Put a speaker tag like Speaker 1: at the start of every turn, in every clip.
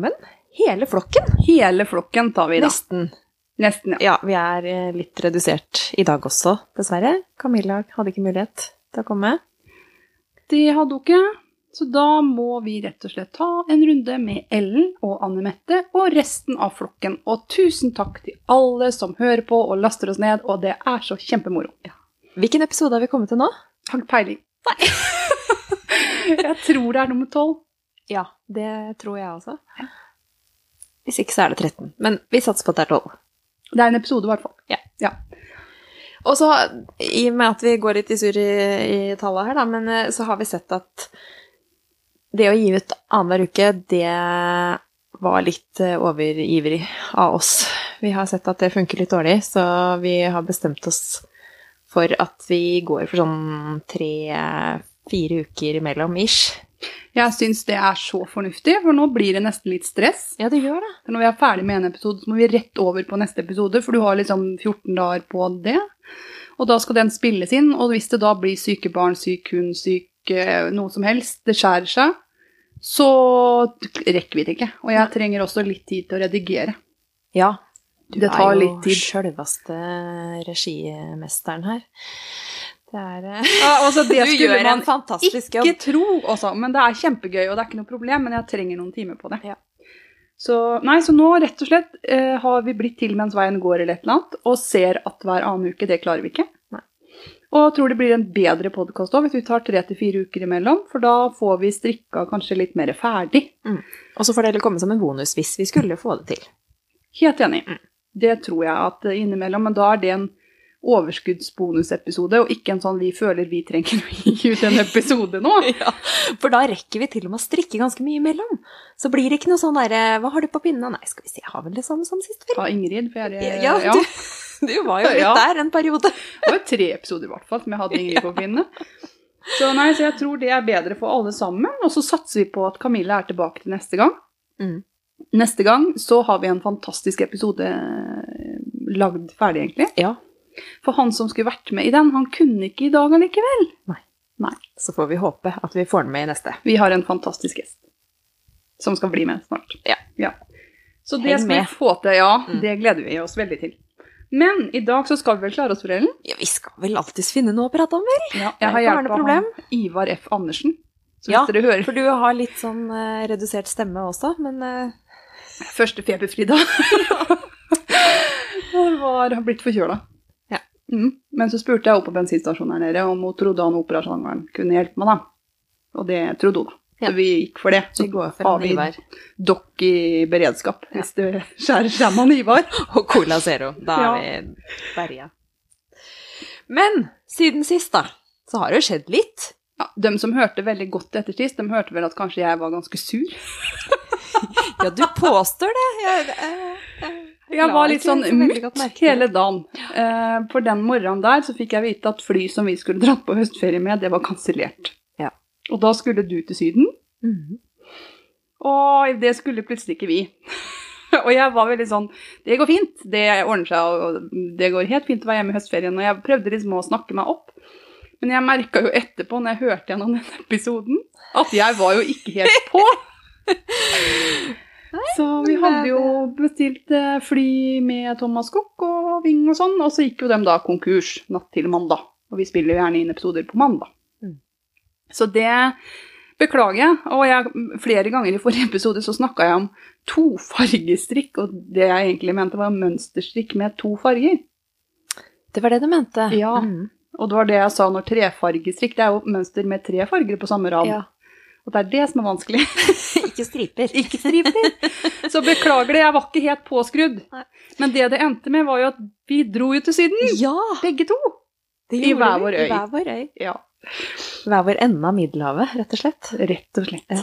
Speaker 1: Velkommen, hele flokken.
Speaker 2: Hele flokken tar vi da.
Speaker 1: Nesten.
Speaker 2: Nesten, ja.
Speaker 1: Ja, vi er eh, litt redusert i dag også, dessverre. Camilla hadde ikke mulighet til å komme.
Speaker 2: Det hadde hun ikke. Så da må vi rett og slett ta en runde med Ellen og Anne Mette og resten av flokken. Og tusen takk til alle som hører på og laster oss ned, og det er så kjempemoro.
Speaker 1: Hvilken episode har vi kommet til nå?
Speaker 2: Har peiling. Nei. jeg tror det er nummer tolv.
Speaker 1: Ja, det tror jeg også. Hvis ikke så er det 13. Men vi satser på at det er 12.
Speaker 2: Det er en episode, i hvert fall.
Speaker 1: Ja.
Speaker 2: ja.
Speaker 1: Og så, i og med at vi går litt i surr i, i tallet her, da, men eh, så har vi sett at det å gi ut annenhver uke, det var litt eh, overivrig av oss. Vi har sett at det funker litt dårlig, så vi har bestemt oss for at vi går for sånn tre-fire uker imellom ish.
Speaker 2: Jeg syns det er så fornuftig, for nå blir det nesten litt stress.
Speaker 1: Ja, det gjør det.
Speaker 2: For når vi er ferdig med en episode, så må vi rett over på neste episode, for du har liksom 14 dager på det. Og da skal den spilles inn, og hvis det da blir syke barn, syk hund, syk eh, noe som helst, det skjærer seg, så rekker vi det ikke. Og jeg trenger også litt tid til å redigere.
Speaker 1: Ja. Du
Speaker 2: Det tar
Speaker 1: er jo
Speaker 2: litt tid.
Speaker 1: sjølveste regimesteren her. Det er eh,
Speaker 2: Ja, altså, det
Speaker 1: Du
Speaker 2: skulle man ikke
Speaker 1: jobb.
Speaker 2: tro også, men det er kjempegøy, og det er ikke noe problem, men jeg trenger noen timer på det.
Speaker 1: Ja.
Speaker 2: Så, nei, så nå rett og slett eh, har vi blitt til mens veien går eller et eller annet, og ser at hver annen uke, det klarer vi ikke.
Speaker 1: Nei.
Speaker 2: Og tror det blir en bedre podkast òg, hvis vi tar tre til fire uker imellom, for da får vi strikka kanskje litt mer ferdig.
Speaker 1: Og så får det heller komme som en bonus hvis vi skulle få det til.
Speaker 2: Helt enig.
Speaker 1: Mm.
Speaker 2: Det tror jeg at innimellom, men da er det en overskuddsbonusepisode, og ikke en sånn vi føler vi trenger å gi ut en episode nå.
Speaker 1: Ja, for da rekker vi til og med å strikke ganske mye imellom. Så blir det ikke noe sånn derre Hva har du på pinna? Nei, skal vi se, jeg har vel det samme som sist, vel?
Speaker 2: Ta Ingrid, for jeg er
Speaker 1: Ja,
Speaker 2: ja.
Speaker 1: Du, du var jo litt
Speaker 2: Ja.
Speaker 1: der en periode.
Speaker 2: Det var tre episoder i hvert fall som jeg hadde Ingrid på pinne. Så nei, så jeg tror det er bedre for alle sammen. Og så satser vi på at Camilla er tilbake til neste gang.
Speaker 1: Mm.
Speaker 2: Neste gang så har vi en fantastisk episode eh, lagd ferdig, egentlig.
Speaker 1: Ja.
Speaker 2: For han som skulle vært med i den, han kunne ikke i dag allikevel.
Speaker 1: Så får vi håpe at vi får den med i neste.
Speaker 2: Vi har en fantastisk gjest som skal bli med snart.
Speaker 1: Ja.
Speaker 2: Så det
Speaker 1: Heng
Speaker 2: skal vi få til, ja.
Speaker 1: Mm.
Speaker 2: Det gleder vi oss veldig til. Men i dag så skal vi vel klare oss, for Ellen?
Speaker 1: Ja, vi skal vel alltids finne noe å prate om, vel?
Speaker 2: Ja, jeg har hjelp av han Ivar F. Andersen. Så
Speaker 1: Ja,
Speaker 2: hvis hører
Speaker 1: For du har litt sånn uh, redusert stemme også, men uh...
Speaker 2: Første feberfri. Jeg var har blitt forkjøla.
Speaker 1: Ja.
Speaker 2: Mm. Men så spurte jeg opp på bensinstasjonen her nede om hun trodde han operasjangeren kunne hjelpe meg, da. Og det trodde hun, da.
Speaker 1: Ja.
Speaker 2: Så vi gikk for det. Så
Speaker 1: går for
Speaker 2: har vi dokk i beredskap hvis det skjærer seg med Ivar.
Speaker 1: Og Cola Zero. Da
Speaker 2: Ja.
Speaker 1: er vi berga. Men siden sist, da, så har det jo skjedd litt.
Speaker 2: Ja, de som hørte veldig godt etter sist, de hørte vel at kanskje jeg var ganske sur.
Speaker 1: Ja, du påstår det. Jeg, jeg, eh,
Speaker 2: Jeg var litt sånn
Speaker 1: så
Speaker 2: mutt hele dagen. Eh, for den morgenen der så fikk jeg vite at fly som vi skulle dratt på høstferie med, det var kansellert.
Speaker 1: Ja.
Speaker 2: Og da skulle du til Syden,
Speaker 1: Mhm.
Speaker 2: og det skulle plutselig ikke vi. og jeg var veldig sånn Det går fint, det ordner seg, og det går helt fint å være hjemme i høstferien. Og jeg prøvde liksom å snakke meg opp. Men jeg merka jo etterpå, når jeg hørte gjennom den episoden, at jeg var jo ikke helt på. Så vi hadde jo bestilt eh, fly med Thomas Cook og Ving og sånn, og så gikk jo dem da konkurs natt til mandag. Og vi spiller jo gjerne inn episoder på mandag.
Speaker 1: Mm.
Speaker 2: Så det beklager jeg. Og jeg, flere ganger i forrige episode så snakka jeg om tofargestrikk, og det jeg egentlig mente var mønsterstrikk med to farger.
Speaker 1: Det var det du mente.
Speaker 2: Ja.
Speaker 1: Mm.
Speaker 2: Og det var det jeg sa når trefargestrikk, det er jo mønster med tre farger på samme rad.
Speaker 1: ja.
Speaker 2: Og det er det som er vanskelig.
Speaker 1: Ikke striper.
Speaker 2: ikke striper. Så beklager det, jeg var ikke helt påskrudd. Men det det endte med, var jo at vi dro jo til Syden,
Speaker 1: Ja!
Speaker 2: begge to.
Speaker 1: Det
Speaker 2: I hver vår øy.
Speaker 1: I hver vår øy.
Speaker 2: Ja,
Speaker 1: Hver vår ende av Middelhavet, rett og slett.
Speaker 2: rett og slett.
Speaker 1: Ja.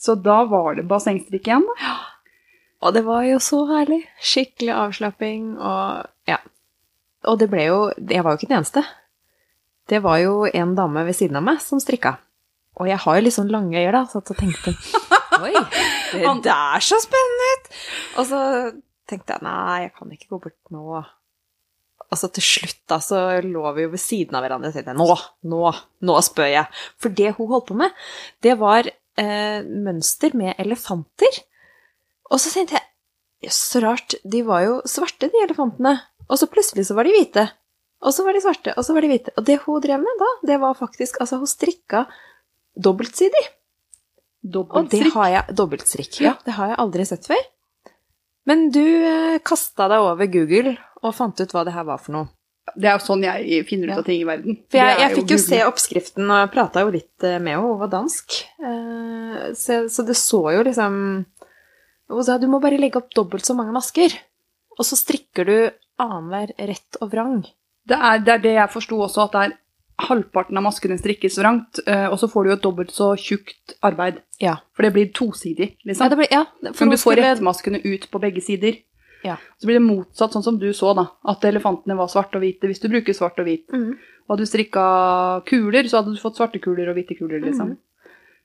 Speaker 2: Så da var det bassengstrikk igjen. da. Ja.
Speaker 1: Og det var jo så herlig. Skikkelig avslapping og ja. Og det ble jo Jeg var jo ikke den eneste. Det var jo en dame ved siden av meg som strikka. Og jeg har jo litt sånn lange øyer, da, så jeg tenkte Oi, det
Speaker 2: er
Speaker 1: der så spennende ut! Og så tenkte jeg nei, jeg kan ikke gå bort nå. Og så til slutt da, så lå vi jo ved siden av hverandre og tenkte nå, nå, nå spør jeg. For det hun holdt på med, det var eh, mønster med elefanter. Og så tenkte jeg Jøss, så rart. De var jo svarte, de elefantene. Og så plutselig så var de hvite. Og så var de svarte, og så var de hvite. Og det hun drev med da, det var faktisk Altså, hun strikka dobbeltsidig. Og det har jeg Dobbeltstrikk. Ja, det har jeg aldri sett før. Men du eh, kasta deg over Google og fant ut hva det her var for noe.
Speaker 2: Det er jo sånn jeg finner ut av ting i verden.
Speaker 1: For jeg, jeg fikk jo
Speaker 2: jo
Speaker 1: se oppskriften, og jeg prata jo litt eh, med henne, hun var dansk. Eh, Så, så det så jo liksom Hun sa du må bare legge opp dobbelt så mange masker. Og så strikker du annenhver rett og vrang.
Speaker 2: Det er, det er det jeg forsto også, at det er halvparten av maskene strikkes vrangt, eh, og så får du jo et dobbelt så tjukt arbeid.
Speaker 1: Ja.
Speaker 2: For det blir tosidig,
Speaker 1: Ja,
Speaker 2: liksom.
Speaker 1: det blir, ja
Speaker 2: Men du får
Speaker 1: skulle-
Speaker 2: rettmaskene ut på begge sider.
Speaker 1: Ja.
Speaker 2: Så blir det motsatt, sånn som du så, da. At elefantene var svarte og hvite hvis du bruker svart og hvit.
Speaker 1: Mm.
Speaker 2: Og hadde du strikka kuler, så hadde du fått svarte kuler og hvite kuler, liksom.
Speaker 1: Mm.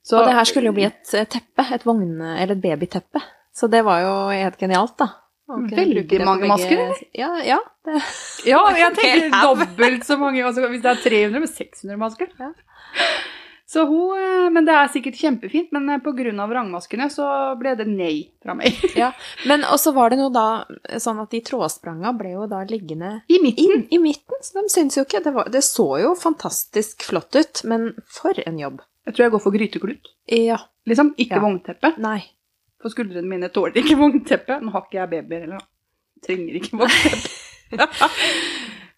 Speaker 2: Så,
Speaker 1: Og det her skulle jo bli et eh, teppe, et vogn... Eller et babyteppe. Så det var jo helt genialt, da.
Speaker 2: Veldig mange masker, eller?
Speaker 1: Ja, ja. Det,
Speaker 2: Ja, jeg tenker dobbelt så mange. Altså, hvis det er 300 med 600 masker.
Speaker 1: Ja.
Speaker 2: Så hun, eh, men det er sikkert kjempefint, men pga. på grunn av vrangmaskene så ble det nei fra meg.
Speaker 1: ja. Men også var det noe da sånn at de trådspranga ble jo da liggende
Speaker 2: I midten.
Speaker 1: inn i midten, så de syns jo ikke det, var, det så jo fantastisk flott ut, men for en jobb.
Speaker 2: Jeg tror jeg går for gryteklut.
Speaker 1: Ja.
Speaker 2: Liksom, ikke
Speaker 1: Ja.
Speaker 2: vognteppe.
Speaker 1: Nei.
Speaker 2: For skuldrene mine tåler ikke vognteppe. Nå har ikke jeg babyer heller, da. Trenger ikke vognteppe.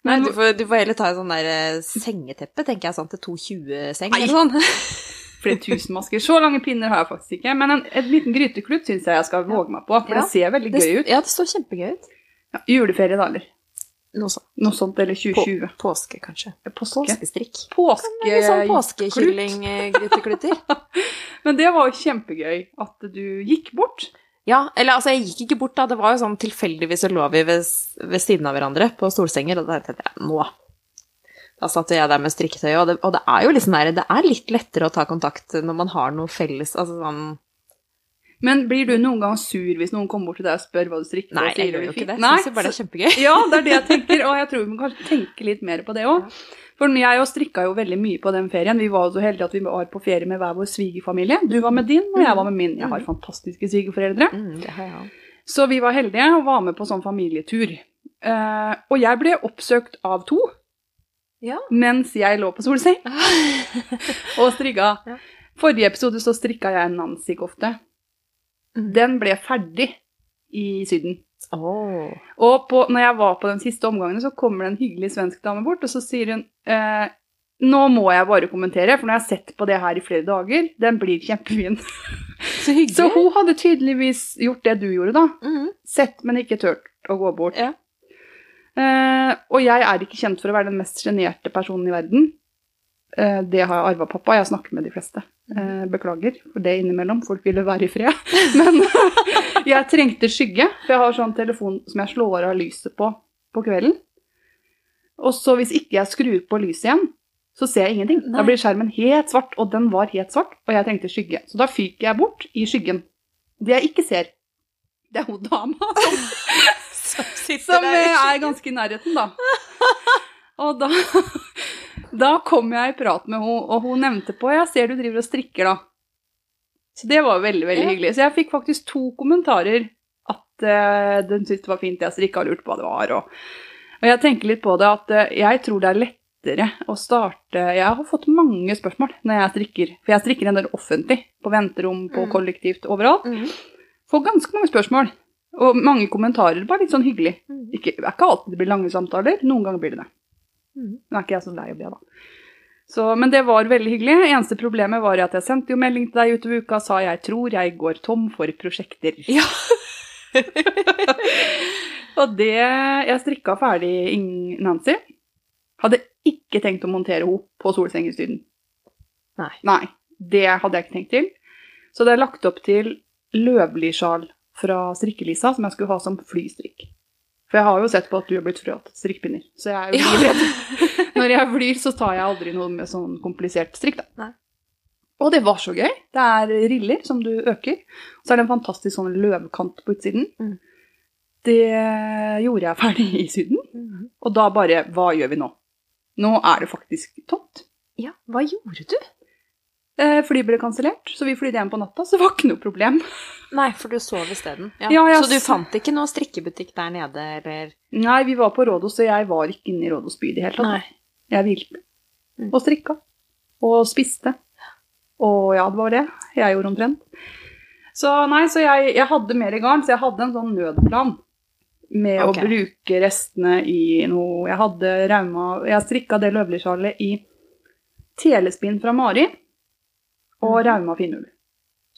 Speaker 1: Nei, du får, du får heller ta et sånn der eh, sengeteppe, tenker jeg, sånn til 220-seng eller sånn.
Speaker 2: flere tusen masker. Så lange pinner har jeg faktisk ikke. Men en, en liten gryteklut syns jeg jeg skal våge meg på, for
Speaker 1: Ja.
Speaker 2: det ser veldig
Speaker 1: Det,
Speaker 2: gøy ut.
Speaker 1: ja, det står kjempegøy ut.
Speaker 2: Ja, juleferie, da, eller
Speaker 1: Noe sånt.
Speaker 2: noe sånt, eller 2020.
Speaker 1: Påske, kanskje.
Speaker 2: Påske.
Speaker 1: Påskestrikk.
Speaker 2: Påske. Men det var jo kjempegøy at du gikk bort.
Speaker 1: ja, eller altså, jeg gikk ikke bort da, det var jo sånn tilfeldigvis så lå vi ved, ved siden av hverandre på stolsenger, og da tenkte jeg, nå. Da satt jeg der med strikketøy, og og det er jo liksom der, det er litt lettere å ta kontakt når man har noe felles, altså sånn
Speaker 2: Men blir du noen gang sur hvis noen kommer bort til deg og spør hva du strikker?
Speaker 1: Nei, jeg gjør jo ikke det.
Speaker 2: fint?
Speaker 1: Jeg synes bare det er kjempegøy.
Speaker 2: Ja, det er det jeg tenker, og jeg tror vi må kanskje tenke litt mer på det òg. For jeg jo strikka jo veldig mye på den ferien. Vi var jo så heldige at vi var på ferie med hver vår svigerfamilie. Du var med din, og jeg var med min. Jeg har fantastiske svigerforeldre.
Speaker 1: Mm, det har jeg òg.
Speaker 2: Så vi var heldige og var med på sånn familietur. Uh, og jeg ble oppsøkt av to
Speaker 1: Ja.
Speaker 2: mens jeg lå på solseng og strikka.
Speaker 1: Ja.
Speaker 2: Forrige episode så strikka jeg en Nancy-kofte.
Speaker 1: Mm.
Speaker 2: Den ble ferdig i Syden.
Speaker 1: Oh.
Speaker 2: Og på, når jeg var på den siste omgangen, så kommer det en hyggelig svensk dame bort, og så sier hun eh, Nå må jeg bare kommentere, for nå har jeg sett på det her i flere dager. Den blir kjempefin.
Speaker 1: Så hyggelig.
Speaker 2: Så hun hadde tydeligvis gjort det du gjorde, da.
Speaker 1: Mhm.
Speaker 2: Sett, men ikke turt å gå bort.
Speaker 1: Ja.
Speaker 2: Eh, og jeg er ikke kjent for å være den mest sjenerte personen i verden. Eh, det har jeg arva pappa. Jeg snakker med de fleste. Eh, beklager for det innimellom. Folk ville være i fred. Men jeg trengte skygge, for jeg har sånn telefon som jeg slår av lyset på på kvelden. Og så hvis ikke jeg skrur på lyset igjen, så ser jeg ingenting. Da blir skjermen helt svart, og den var helt svart, og jeg trengte skygge. Så da fyker jeg bort i skyggen. Det jeg ikke ser, det er hun dama som
Speaker 1: Som
Speaker 2: som er ganske i nærheten, da. Og da, da kom jeg i prat med henne, og hun nevnte på Jeg ser du driver og strikker, da. Så det var veldig veldig
Speaker 1: Ja.
Speaker 2: hyggelig. Så jeg fikk faktisk to kommentarer at uh, den syntes det var fint jeg strikka og lurte på hva det var. Og, og jeg tenker litt på det at uh, jeg tror det er lettere å starte Jeg har fått mange spørsmål når jeg strikker, for jeg strikker en del offentlig. På venterom, på
Speaker 1: Mm.
Speaker 2: kollektivt, overalt.
Speaker 1: Mm.
Speaker 2: Får ganske mange spørsmål. Og mange kommentarer, bare litt sånn hyggelig.
Speaker 1: Mhm.
Speaker 2: Ikke, det er ikke alltid det blir lange samtaler, noen ganger blir det det.
Speaker 1: Mhm.
Speaker 2: Nå er ikke jeg så lei av det, da. Så, men det var veldig hyggelig. Eneste problemet var at jeg sendte jo melding til deg utover uka sa jeg tror jeg går tom for prosjekter.
Speaker 1: Ja.
Speaker 2: og det Jeg strikka ferdig Ing- Nancy. Hadde ikke tenkt å montere henne på solsengestyden.
Speaker 1: Nei.
Speaker 2: Nei. Det hadde jeg ikke tenkt til. Så det er lagt opp til løvlisjal fra Strikkelisa, som jeg skulle ha som flystrikk. For jeg har jo sett på at du har blitt frøet strikkepinner. Så jeg er jo
Speaker 1: Ja.
Speaker 2: livredd. Når jeg flyr, så tar jeg aldri noe med sånn komplisert strikk, da.
Speaker 1: Nei.
Speaker 2: Og det var så gøy. Det er riller som du øker. Så er det en fantastisk sånn løvkant på utsiden.
Speaker 1: Mm.
Speaker 2: Det gjorde jeg ferdig i Syden.
Speaker 1: Mhm.
Speaker 2: Og da bare Hva gjør vi nå? Nå er det faktisk tomt.
Speaker 1: Ja, hva gjorde du?
Speaker 2: Eh, Flyet ble kansellert, så vi flydde hjem på natta, så det var ikke noe problem.
Speaker 1: Nei, for du sov isteden. Ja.
Speaker 2: Ja, jeg
Speaker 1: så du fant ikke noe strikkebutikk der nede, eller
Speaker 2: Nei, vi var på Rådos, så jeg var ikke inne i Rådos by i det hele tatt. Jeg hvilte.
Speaker 1: Mm.
Speaker 2: Og strikka. Og spiste. Og ja, det var det jeg gjorde omtrent. Så nei, så jeg, jeg hadde mer garn, så jeg hadde en sånn nødplan. Med
Speaker 1: okay.
Speaker 2: å bruke restene i noe Jeg hadde rauma Jeg strikka det løvlisjalet i telespinn fra Mari og rauma finnull.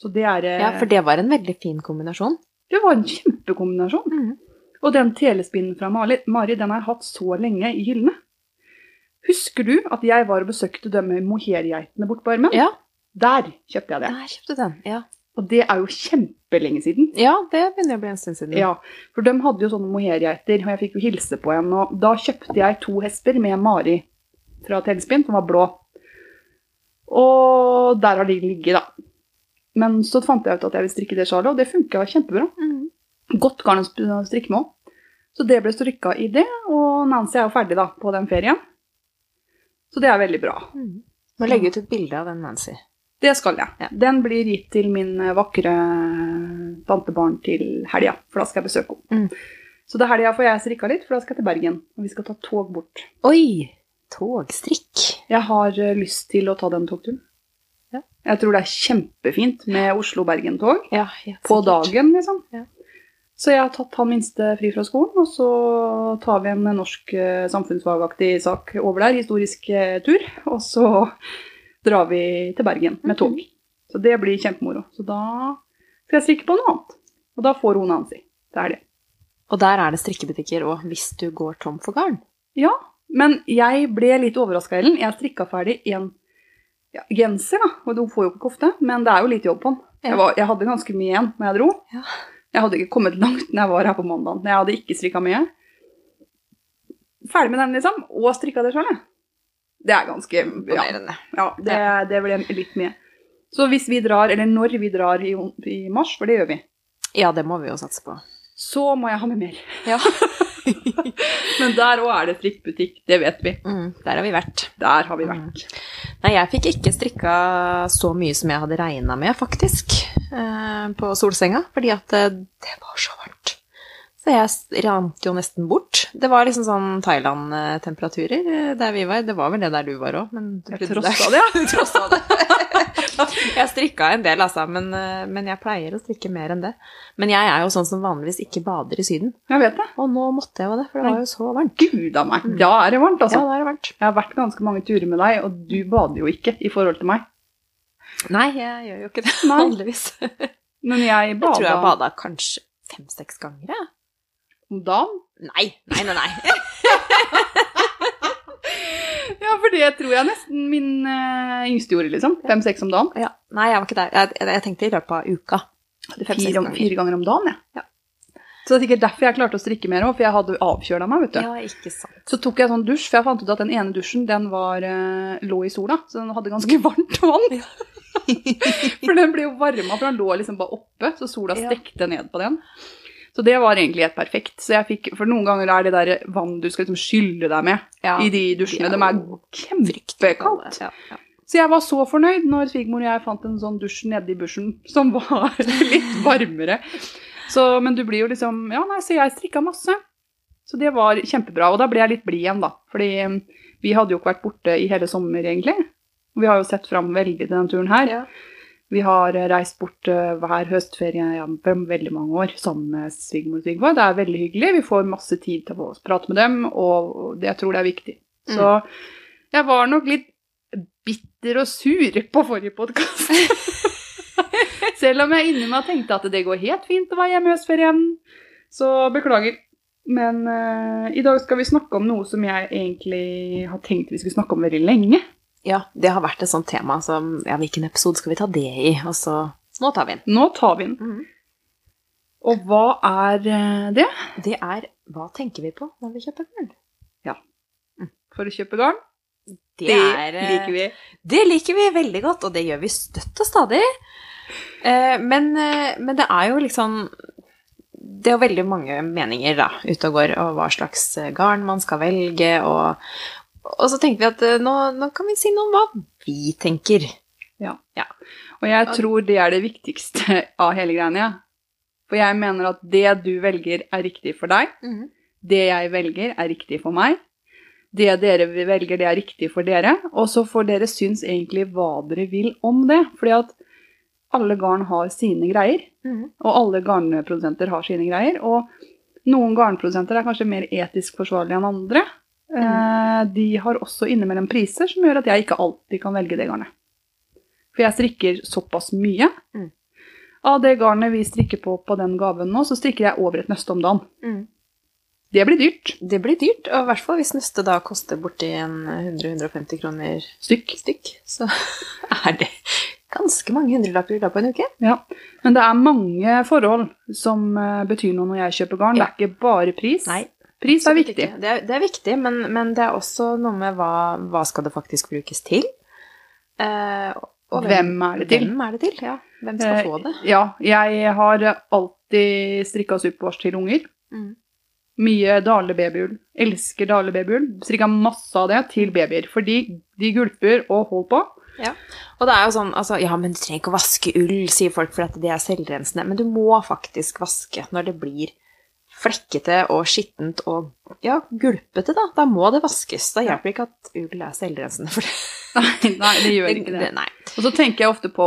Speaker 2: Så det er.
Speaker 1: Ja, for det var en veldig fin kombinasjon.
Speaker 2: Det var en kjempekombinasjon.
Speaker 1: Mm.
Speaker 2: Og den telespinnen fra Mari, Mari den har jeg hatt så lenge i hyllene. Husker du at jeg var og besøkte med mohairgeitene bort på armen?
Speaker 1: Ja,
Speaker 2: Der kjøpte jeg det.
Speaker 1: der kjøpte den. Ja.
Speaker 2: Og det er jo kjempelenge siden.
Speaker 1: ja, det begynner å bli en stund siden.
Speaker 2: Ja, For de hadde jo sånne mohairgeiter, og jeg fikk jo hilse på en. Og da kjøpte jeg to hesper med Mari fra Telespinn, som var blå. Og der har de ligget, da. Men så fant jeg ut at jeg ville strikke det sjalet, og det funka kjempebra.
Speaker 1: Mm.
Speaker 2: Godt garn å strikke med òg. Så det ble strikka i det, og Nancy er jo ferdig da på den ferien. Så det er veldig bra.
Speaker 1: Mm. Må legge ut et bilde av den Nancy.
Speaker 2: Det skal jeg.
Speaker 1: Ja.
Speaker 2: Den blir gitt til min eh, vakre tantebarn til helga, for da skal jeg besøke henne.
Speaker 1: Mm.
Speaker 2: Så til helga får jeg strikka litt, for da skal jeg til Bergen. Og vi skal ta tog bort.
Speaker 1: Oi! Togstrikk.
Speaker 2: Jeg har eh, lyst til å ta den togturen.
Speaker 1: Ja.
Speaker 2: Jeg tror det er kjempefint med Oslo-Bergen-tog.
Speaker 1: Ja,
Speaker 2: På dagen, liksom.
Speaker 1: Ja.
Speaker 2: Så jeg har tatt han minste fri fra skolen, og så tar vi en norsk eh, samfunnsfagaktig sak over der, historisk eh, tur, og så drar vi til Bergen med tog.
Speaker 1: Mhm.
Speaker 2: Så det blir kjempemoro. Så da skal jeg strikke på noe annet. Og da får hun Nancy. Det er det.
Speaker 1: Og der er det strikkebutikker òg, hvis du går tom for garn.
Speaker 2: Ja, men jeg ble litt overraska, Ellen. Jeg strikka ferdig en ja, genser, da. Og du får jo ikke kofte, men det er jo litt jobb på den. Jeg, var, jeg hadde ganske mye igjen når jeg dro.
Speaker 1: Ja.
Speaker 2: Jeg hadde ikke kommet langt når jeg var her på mandag. Jeg hadde ikke strikka mye. Ferdig med den, liksom. Og strikka det sjøl, jeg. Det er ganske ja, ja, det, det ble litt mye. Så hvis vi drar, eller når vi drar i, i mars, for det gjør vi,
Speaker 1: Ja, det må vi jo satse på.
Speaker 2: så må jeg ha med mer.
Speaker 1: Ja.
Speaker 2: Men der òg er det strikkbutikk, det vet vi.
Speaker 1: Mm, der har vi vært.
Speaker 2: Der har vi vært.
Speaker 1: Nei, jeg fikk ikke strikka så mye som jeg hadde regna med, faktisk, eh, på solsenga, fordi at det, det var så varmt. Så jeg rant jo nesten bort. Det var liksom sånn Thailand-temperaturer eh, der vi var. Det var vel det der du var òg, men du
Speaker 2: Jeg trossa det, ja.
Speaker 1: Du trossa det. jeg strikka en del, altså, men, eh, men jeg pleier å strikke mer enn det. Men jeg er jo sånn som vanligvis ikke bader i Syden.
Speaker 2: Jeg vet det.
Speaker 1: Og nå måtte jeg jo det, for det var jo så varmt.
Speaker 2: Gud a meg. Da er det varmt, altså.
Speaker 1: Ja, da er det varmt.
Speaker 2: Jeg har vært ganske mange turer med deg, og du bader jo ikke i forhold til meg.
Speaker 1: Nei, jeg gjør jo ikke det
Speaker 2: Nei.
Speaker 1: vanligvis.
Speaker 2: Men jeg
Speaker 1: Jeg tror jeg bada kanskje fem-seks ganger, jeg.
Speaker 2: om dagen.
Speaker 1: Nei, nei, nei. nei.
Speaker 2: Ja, for det tror jeg nesten min uh, yngste gjorde, liksom. Fem-seks om dagen.
Speaker 1: Ja, nei, jeg var ikke der. Jeg, jeg, jeg tenkte i løpet av uka.
Speaker 2: Fire,
Speaker 1: ganger.
Speaker 2: fire ganger om dagen, jeg.
Speaker 1: Ja.
Speaker 2: Så det er sikkert derfor jeg klarte å strikke mer òg, for jeg hadde avkjøla meg, vet du.
Speaker 1: Ja, ikke sant.
Speaker 2: Så tok jeg sånn dusj, for jeg fant ut at den ene dusjen den var, eh, lå i sola, så den hadde ganske varmt vann. for den ble jo varma, for den lå liksom bare oppe, så sola
Speaker 1: Ja.
Speaker 2: stekte ned på den. Så det var egentlig helt perfekt. Så jeg fikk, For noen ganger er det der vann du skal liksom skylle deg med
Speaker 1: Ja,
Speaker 2: i de dusjene. De er
Speaker 1: jo
Speaker 2: kjempekaldt.
Speaker 1: Ja, ja.
Speaker 2: Så jeg var så fornøyd når svigermor og jeg fant en sånn dusj i bushen som var litt varmere. Så, men du blir jo liksom Ja, nei, så jeg strikka masse. Så det var kjempebra. Og da ble jeg litt blid igjen, da. Fordi um, vi hadde jo ikke vært borte i hele sommer, egentlig. Vi har jo sett fram veldig til denne turen her.
Speaker 1: Ja.
Speaker 2: Vi har eh, reist bort eh, hver høstferie for veldig mange år sammen med svigermor og svigerfar. Det er veldig hyggelig. Vi får masse tid til å prate med dem, og det, jeg tror det er viktig. Så jeg var nok litt bitter og sur på forrige podkast. Selv om jeg inni meg tenkte at det går helt fint å være hjemme i høstferien. Så beklager. Men uh, i dag skal vi snakke om noe som jeg egentlig har tenkt vi skulle snakke om veldig lenge.
Speaker 1: Ja, det har vært et sånt tema som Ja, hvilken episode skal vi ta det i? Og så Nå tar vi den.
Speaker 2: Nå tar vi den.
Speaker 1: Mhm.
Speaker 2: Og hva er eh, det?
Speaker 1: Det er Hva tenker vi på når vi kjøper garn? Ja.
Speaker 2: For å kjøpe garn?
Speaker 1: Det,
Speaker 2: Det
Speaker 1: er, eh,
Speaker 2: liker vi.
Speaker 1: Det liker vi veldig godt, og det gjør vi støtt og stadig. Eh, men, men det er jo liksom Det er jo veldig mange meninger da, ute og går og hva slags garn man skal velge, og, og så tenker vi at eh, nå, nå kan vi si noe om hva vi tenker Ja,
Speaker 2: Og jeg tror det er det viktigste av hele greiene. Ja. For jeg mener at det du velger, er riktig for deg.
Speaker 1: Mhm.
Speaker 2: Det jeg velger, er riktig for meg. Det dere velger, det er riktig for dere. Og så får dere synes egentlig hva dere vil om det. Fordi at alle garn har sine greier.
Speaker 1: Mhm.
Speaker 2: Og alle garnprodusenter har sine greier. Og noen garnprodusenter er kanskje mer etisk forsvarlige enn andre. Eh, de har også innimellom priser som gjør at jeg ikke alltid kan velge det garnet. For jeg strikker såpass mye.
Speaker 1: Mm.
Speaker 2: Av det garnet vi strikker på på den gaven nå, så strikker jeg over et nøste om dagen.
Speaker 1: Mm.
Speaker 2: Det blir dyrt.
Speaker 1: Det blir dyrt, og i hvert fall hvis nøstet da koster borti en 100-150 kroner
Speaker 2: Stykk.
Speaker 1: stykk, så er det ganske mange hundrelapper da på en uke.
Speaker 2: Ja. Men det er mange forhold som eh, betyr noe når jeg kjøper garn.
Speaker 1: Ja.
Speaker 2: Det er ikke bare pris.
Speaker 1: Nei,
Speaker 2: Pris er viktig.
Speaker 1: Det er, det er viktig, men, men det er også noe med hva, hva skal det faktisk brukes til? Eh, og
Speaker 2: Hvem er det til?
Speaker 1: Hvem er det til? Ja, hvem skal
Speaker 2: Eh,
Speaker 1: få det?
Speaker 2: Ja, jeg har alltid strikka superwash til unger.
Speaker 1: Mm.
Speaker 2: Mye dalebabyull. Elsker dalebabyull. Strikka masse av det til babyer. Fordi de gulper og holder på.
Speaker 1: Og det er jo sånn, altså, ja, men du trenger ikke å vaske ull, sier folk, for at det er selvrensende. Men du må faktisk vaske når det blir flekkete og skittent og ja, gulpete, da. Da må det vaskes. Da hjelper det ikke at ull er selvrensende. For det,
Speaker 2: Nei, nei, det gjør ikke det.
Speaker 1: Nei.
Speaker 2: Og så tenker jeg ofte på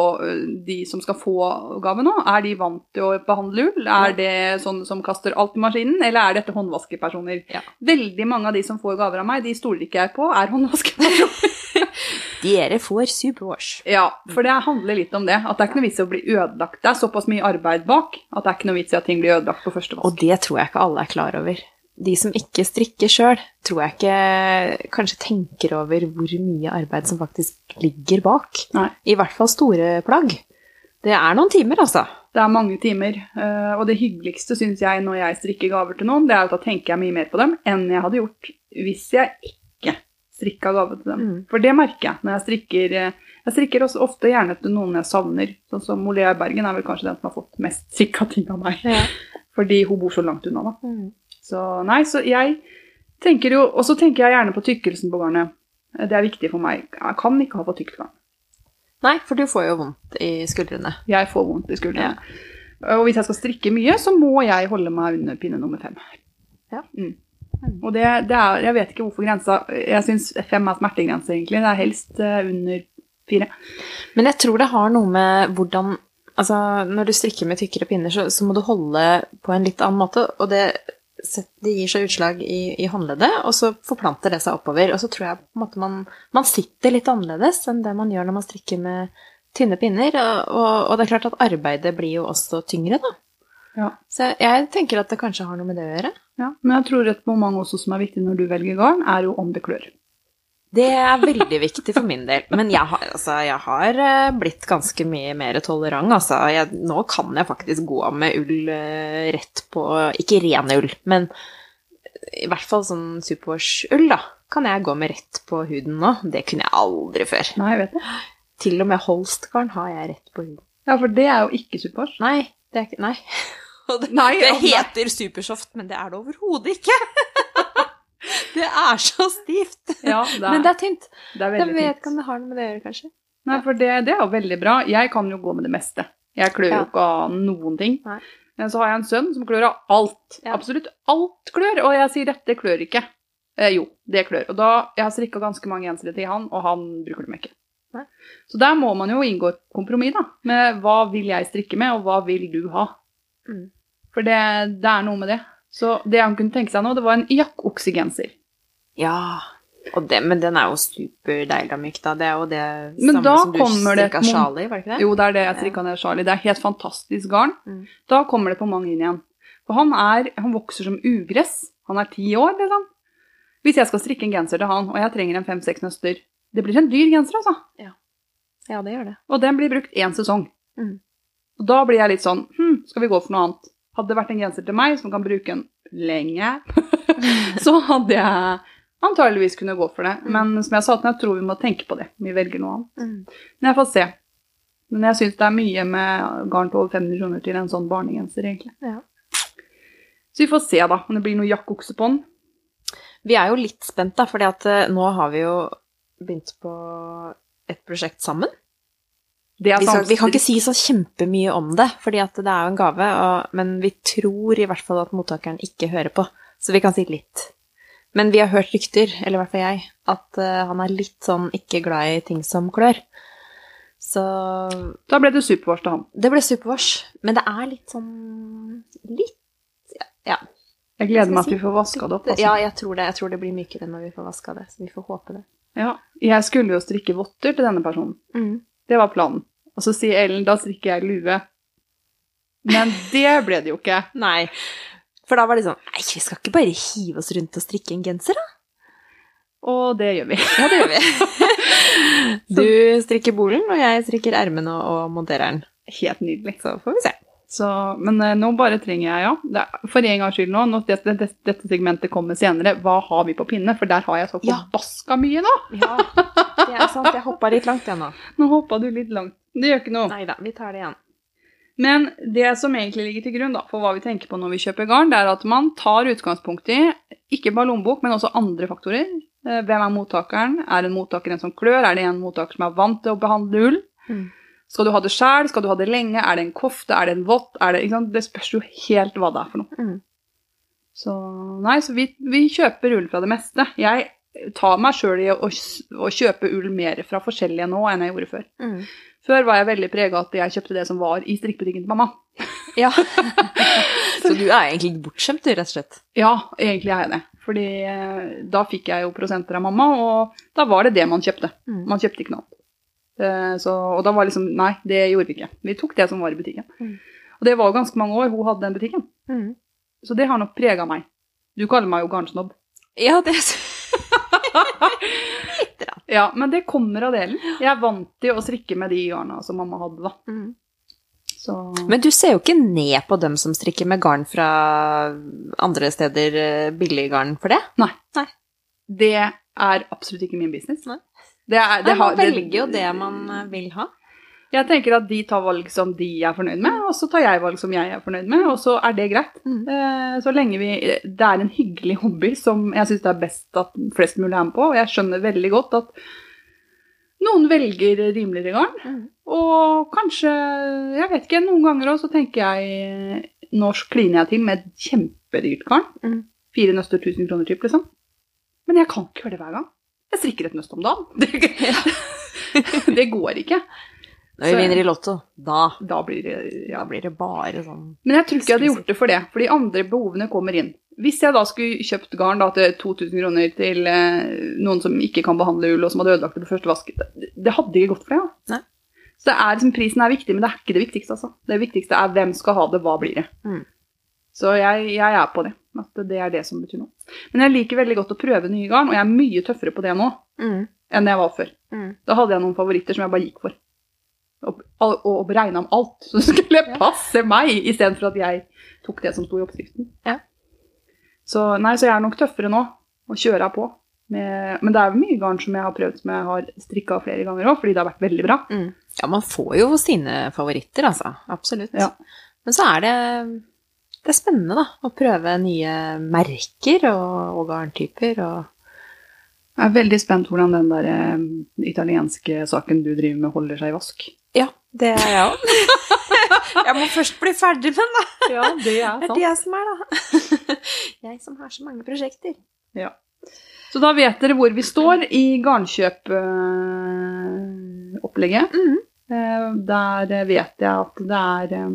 Speaker 2: de som skal få gave nå. Er de vant til å behandle ull? Er det sånne som kaster alt i maskinen, eller er dette håndvaskepersoner?
Speaker 1: Ja.
Speaker 2: Veldig mange av de som får gaver av meg, de stoler ikke jeg på, er håndvaskepersoner.
Speaker 1: Dere får superwash.
Speaker 2: ja, for det handler litt om det. At det er ikke noe vits i å bli ødelagt. Det er såpass mye arbeid bak at det er ikke noe vits i at ting blir ødelagt på første vask.
Speaker 1: Og det tror jeg ikke alle er klar over. De som ikke strikker sjøl, tror jeg ikke kanskje tenker over hvor mye arbeid som faktisk ligger bak.
Speaker 2: Nei.
Speaker 1: I hvert fall store plagg. Det er noen timer, altså.
Speaker 2: Det er mange timer, eh, og det hyggeligste syns jeg når jeg strikker gaver til noen, det er at da tenker jeg mye mer på dem enn jeg hadde gjort hvis jeg ikke strikka gave til dem.
Speaker 1: Mm.
Speaker 2: For det merker jeg når jeg strikker eh, Jeg strikker også ofte gjerne til noen jeg savner. Sånn som Olea Bergen er vel kanskje den som har fått mest strikka ting av meg. Fordi hun bor så langt unna, da.
Speaker 1: Mm.
Speaker 2: Så nei, så jeg tenker jo Og så tenker jeg gjerne på tykkelsen på garnet. Det er viktig for meg. Jeg kan ikke ha for tykt garn.
Speaker 1: Nei, for du får jo vondt i skuldrene.
Speaker 2: Jeg får vondt i skuldrene. Og hvis jeg skal strikke mye, så må jeg holde meg under pinne nummer fem.
Speaker 1: Ja.
Speaker 2: Mm. Og det, det er Jeg vet ikke hvorfor grensa Jeg syns fem er smertegrense, egentlig. Det er helst eh, under fire.
Speaker 1: Men jeg tror det har noe med hvordan Altså, når du strikker med tykkere pinner, så, så må du holde på en litt annen måte, og det, det gir seg utslag i, i håndleddet, og så forplanter det seg oppover. Og så tror jeg på en måte man, man sitter litt annerledes enn det man gjør når man strikker med tynne pinner, og, og, og det er klart at arbeidet blir jo også tyngre, da.
Speaker 2: Ja.
Speaker 1: Så jeg, tenker at det kanskje har noe med det å gjøre.
Speaker 2: ja. Men jeg tror et moment også som er viktig når du velger garn, er jo om det klør.
Speaker 1: Det er veldig viktig for min del. Men jeg har, altså, jeg har eh, blitt ganske mye mer tolerant. Altså. Jeg, nå kan jeg faktisk gå med ull eh, rett på Ikke ren ull, men i hvert fall sånn superwash-ull, da. Kan jeg gå med rett på huden nå. Det kunne jeg aldri før.
Speaker 2: Nei, jeg vet det.
Speaker 1: Til og med holstgarn har jeg rett på huden.
Speaker 2: Ja, for det er jo ikke superwash.
Speaker 1: Nei, det er ikke Nei. Det,
Speaker 2: Nei,
Speaker 1: det heter supersoft, men det er det overhodet ikke. det er så stivt.
Speaker 2: Ja, det er,
Speaker 1: Men det er tynt.
Speaker 2: det er
Speaker 1: Jeg vet ikke om det har noe med det å gjøre, kanskje.
Speaker 2: Nei, for det, det er jo veldig bra. Jeg kan jo gå med det meste. Jeg klør jo
Speaker 1: Ja.
Speaker 2: ikke av noen ting.
Speaker 1: Nei.
Speaker 2: Men så har jeg en sønn som klør av alt.
Speaker 1: Ja.
Speaker 2: Absolutt alt klør. Og jeg sier dette klør ikke. Eh, jo, det klør. Og da, Jeg har strikka ganske mange gensere til han, og han bruker dem ikke.
Speaker 1: Nei.
Speaker 2: Så der må man jo inngå et kompromiss da, med hva vil jeg strikke med, og hva vil du ha.
Speaker 1: Mm.
Speaker 2: For det, det er noe med det. Så det han kunne tenke seg nå, det var en jakkoksegenser.
Speaker 1: Ja. Det, men den er jo superdeilig og myk, da. Det er jo det
Speaker 2: Men
Speaker 1: samme som du strikka sjal i, var det ikke det?
Speaker 2: Jo, det er det jeg strikka ned Charlie. Det er helt fantastisk garn.
Speaker 1: Mm.
Speaker 2: Da kommer det på mange inn igjen. For han, er, han vokser som ugress. Han er ti år, liksom. Hvis jeg skal strikke en genser til han, og jeg trenger en fem-seks nøster Det blir en dyr genser, altså.
Speaker 1: Ja, det gjør det.
Speaker 2: Og den blir brukt én sesong.
Speaker 1: Mm.
Speaker 2: Og da blir jeg litt sånn Hm, skal vi gå for noe annet? Hadde det vært en genser til meg som kan bruke den lenge, så hadde jeg antageligvis kunne gå for det.
Speaker 1: Mm.
Speaker 2: Men som jeg sa til deg, jeg tror vi må tenke på det. Vi velger noe annet.
Speaker 1: Mm.
Speaker 2: Men jeg får se. Men jeg syns det er mye med garn til over 500 kroner til en sånn barnegenser, egentlig.
Speaker 1: Ja.
Speaker 2: Så vi får se, da, om det blir noe jakkokse på den.
Speaker 1: Vi er jo litt spent, da, fordi at eh, nå har vi jo begynt på et prosjekt sammen.
Speaker 2: Det er
Speaker 1: Vi, vi kan ikke si så kjempemye om det, fordi det er jo en gave, og, men vi tror i hvert fall at mottakeren ikke hører på, så vi kan si litt. Men vi har hørt rykter, eller i hvert fall jeg, at uh, han er litt sånn ikke glad i ting som klør. Så
Speaker 2: Da ble det supervars til han.
Speaker 1: det ble supervars. Men det er litt sånn Litt Ja.
Speaker 2: Jeg gleder meg til si? vi får vaska det opp. Altså.
Speaker 1: ja jeg, tror det, jeg tror det blir mykere når vi får vaska det, så vi får håpe det.
Speaker 2: Ja. Jeg skulle jo strikke votter til denne personen.
Speaker 1: Mm.
Speaker 2: Det var planen. Og så sier Ellen da strikker jeg lue. Men det ble det jo ikke.
Speaker 1: Nei. For da var det sånn Nei, vi skal ikke bare hive oss rundt og strikke en genser, da?
Speaker 2: Og det gjør vi.
Speaker 1: Ja, det gjør vi. du strikker bolen, og jeg strikker ermene og, monterer den.
Speaker 2: Helt nydelig.
Speaker 1: Så får vi se.
Speaker 2: Så, men eh, nå bare trenger jeg, ja. For en gangs skyld nå, når dette, dette, segmentet kommer senere, hva har vi på pinne? For der har jeg så
Speaker 1: Ja.
Speaker 2: forbaska mye nå.
Speaker 1: Ja, det er sant. Jeg hoppa litt langt, igjen nå.
Speaker 2: Nå hoppa du litt langt. Det gjør ikke noe.
Speaker 1: Nei da, vi tar det igjen.
Speaker 2: Men det som egentlig ligger til grunn da, for hva vi tenker på når vi kjøper garn, det er at man tar utgangspunkt i ikke bare lommebok, men også andre faktorer. Eh, Hvem er mottakeren? Er en mottaker en som klør? Er det en mottaker som er vant til å behandle ull?
Speaker 1: Mm.
Speaker 2: Skal du ha det sjæl? Skal du ha det lenge? Er det en kofte? Er det en vott? Det, det spørs jo helt hva det er for noe.
Speaker 1: Mm.
Speaker 2: Så nei, så vi, vi kjøper ull fra det meste. Jeg tar meg sjøl i å, å kjøpe ull mer fra forskjellige nå enn jeg gjorde før.
Speaker 1: Mm.
Speaker 2: Før var jeg veldig prega at jeg kjøpte det som var i strikkebutikken til mamma.
Speaker 1: Ja. Så du er egentlig bortskjemt, du, rett og slett?
Speaker 2: Ja, egentlig er jeg det. Fordi eh, da fikk jeg jo prosenter av mamma, og da var det det man kjøpte.
Speaker 1: Mm.
Speaker 2: Man kjøpte ikke noe annet. Så, og da var liksom Nei, det gjorde vi ikke. Vi tok det som var i butikken.
Speaker 1: Mm.
Speaker 2: Og det var jo ganske mange år hun hadde den butikken.
Speaker 1: Mm.
Speaker 2: Så det har nok prega meg. Du kaller meg jo garnsnobb.
Speaker 1: Ja, det.
Speaker 2: Ja, men det kommer av delen. Jeg er vant til å strikke med de garna som mamma hadde, da.
Speaker 1: Mm.
Speaker 2: Så
Speaker 1: Men du ser jo ikke ned på dem som strikker med garn fra andre steder, billig billiggarn, for det?
Speaker 2: nei, det er absolutt ikke min business.
Speaker 1: Nei.
Speaker 2: Det er, det
Speaker 1: Nei,
Speaker 2: har,
Speaker 1: man velger jo det man eh, vil ha.
Speaker 2: Jeg tenker at de tar valg som de er fornøyd med, og så tar jeg valg som jeg er fornøyd med, og så er det greit.
Speaker 1: Mm.
Speaker 2: Eh, Så lenge vi Det er en hyggelig hobby som jeg syns det er best at flest mulig er med på, og jeg skjønner veldig godt at noen velger rimeligere garn,
Speaker 1: Mm.
Speaker 2: og kanskje Jeg vet ikke, noen ganger òg så tenker jeg Nå kliner jeg til med et kjempedyrt garn.
Speaker 1: Mm.
Speaker 2: Fire nøster 1000 kroner typ, liksom. Men jeg kan ikke gjøre det hver gang. Jeg strikker et nøst om dagen. Det, det går ikke.
Speaker 1: Når vi vinner i Lotto, da,
Speaker 2: Da blir det ja.
Speaker 1: da blir det bare sånn
Speaker 2: Men jeg tror ikke jeg hadde gjort det for det, for de andre behovene kommer inn. Hvis jeg da skulle kjøpt garn da, til 2000 kroner til eh, noen som ikke kan behandle ull, og som hadde ødelagt det på første vask, det, det hadde ikke gått for det. Ja. Så er, liksom, prisen er viktig, men det er ikke det viktigste. Altså. Det viktigste er hvem skal ha det, hva blir det.
Speaker 1: Mm.
Speaker 2: Så jeg, jeg er på det. At det er det som betyr noe. Men jeg liker veldig godt å prøve nye garn, og jeg er mye tøffere på det nå
Speaker 1: mm.
Speaker 2: enn jeg var før.
Speaker 1: Mm.
Speaker 2: Da hadde jeg noen favoritter som jeg bare gikk for. Og, og, og regna om alt som skulle
Speaker 1: Ja.
Speaker 2: passe meg, istedenfor at jeg tok det som sto i oppskriften.
Speaker 1: Ja.
Speaker 2: Så nei, så jeg er nok tøffere nå, og kjører på. Med, men det er mye garn som jeg har prøvd som jeg har strikka flere ganger òg, fordi det har vært veldig bra.
Speaker 1: Mm. Ja, man får jo sine favoritter, altså. Absolutt.
Speaker 2: Ja.
Speaker 1: Men så er det det er spennende, da, å prøve nye merker og, og garntyper og
Speaker 2: Jeg er veldig spent hvordan den der eh, italienske saken du driver med, holder seg i vask.
Speaker 1: Ja, det er jeg òg. jeg må først bli ferdig med den, da.
Speaker 2: Ja, det er
Speaker 1: Det er det som er, da. jeg som har så mange prosjekter.
Speaker 2: Ja. Så da vet dere hvor vi står i garnkjøpopplegget.
Speaker 1: Mhm.
Speaker 2: Eh, Der vet jeg at det er eh,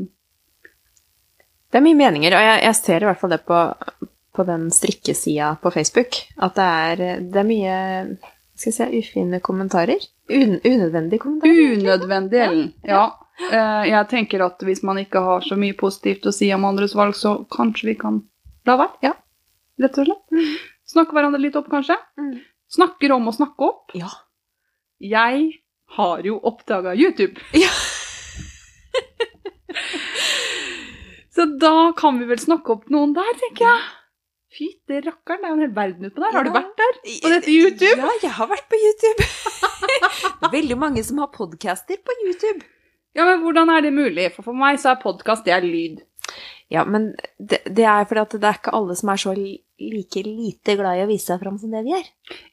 Speaker 1: Det er mye meninger, og jeg, jeg ser i hvert fall det på, på den strikkesida på Facebook, at det er, det er mye skal jeg si, ufine kommentarer. Un, unødvendige kommentarer.
Speaker 2: unødvendig, Ellen. Ja. Eh, Jeg tenker at hvis man ikke har så mye positivt å si om andres valg, så kanskje vi kan la være. Ja. Rett og slett. Snakke hverandre litt opp, kanskje.
Speaker 1: Mm.
Speaker 2: Snakker om å snakke opp.
Speaker 1: Ja.
Speaker 2: Jeg har jo oppdaga YouTube.
Speaker 1: Ja.
Speaker 2: så da kan vi vel snakke opp noen der, tenker jeg. Fytti rakkeren, det er jo en hel verden utpå der. Har du vært der? På dette YouTube?
Speaker 1: Ja, jeg har vært på YouTube. det er veldig mange som har podcaster på YouTube.
Speaker 2: Ja, men hvordan er det mulig? For for meg så er podkast det er lyd.
Speaker 1: Ja, men det, det er fordi at det er ikke alle som er så like lite glad i å vise seg fram som det vi er.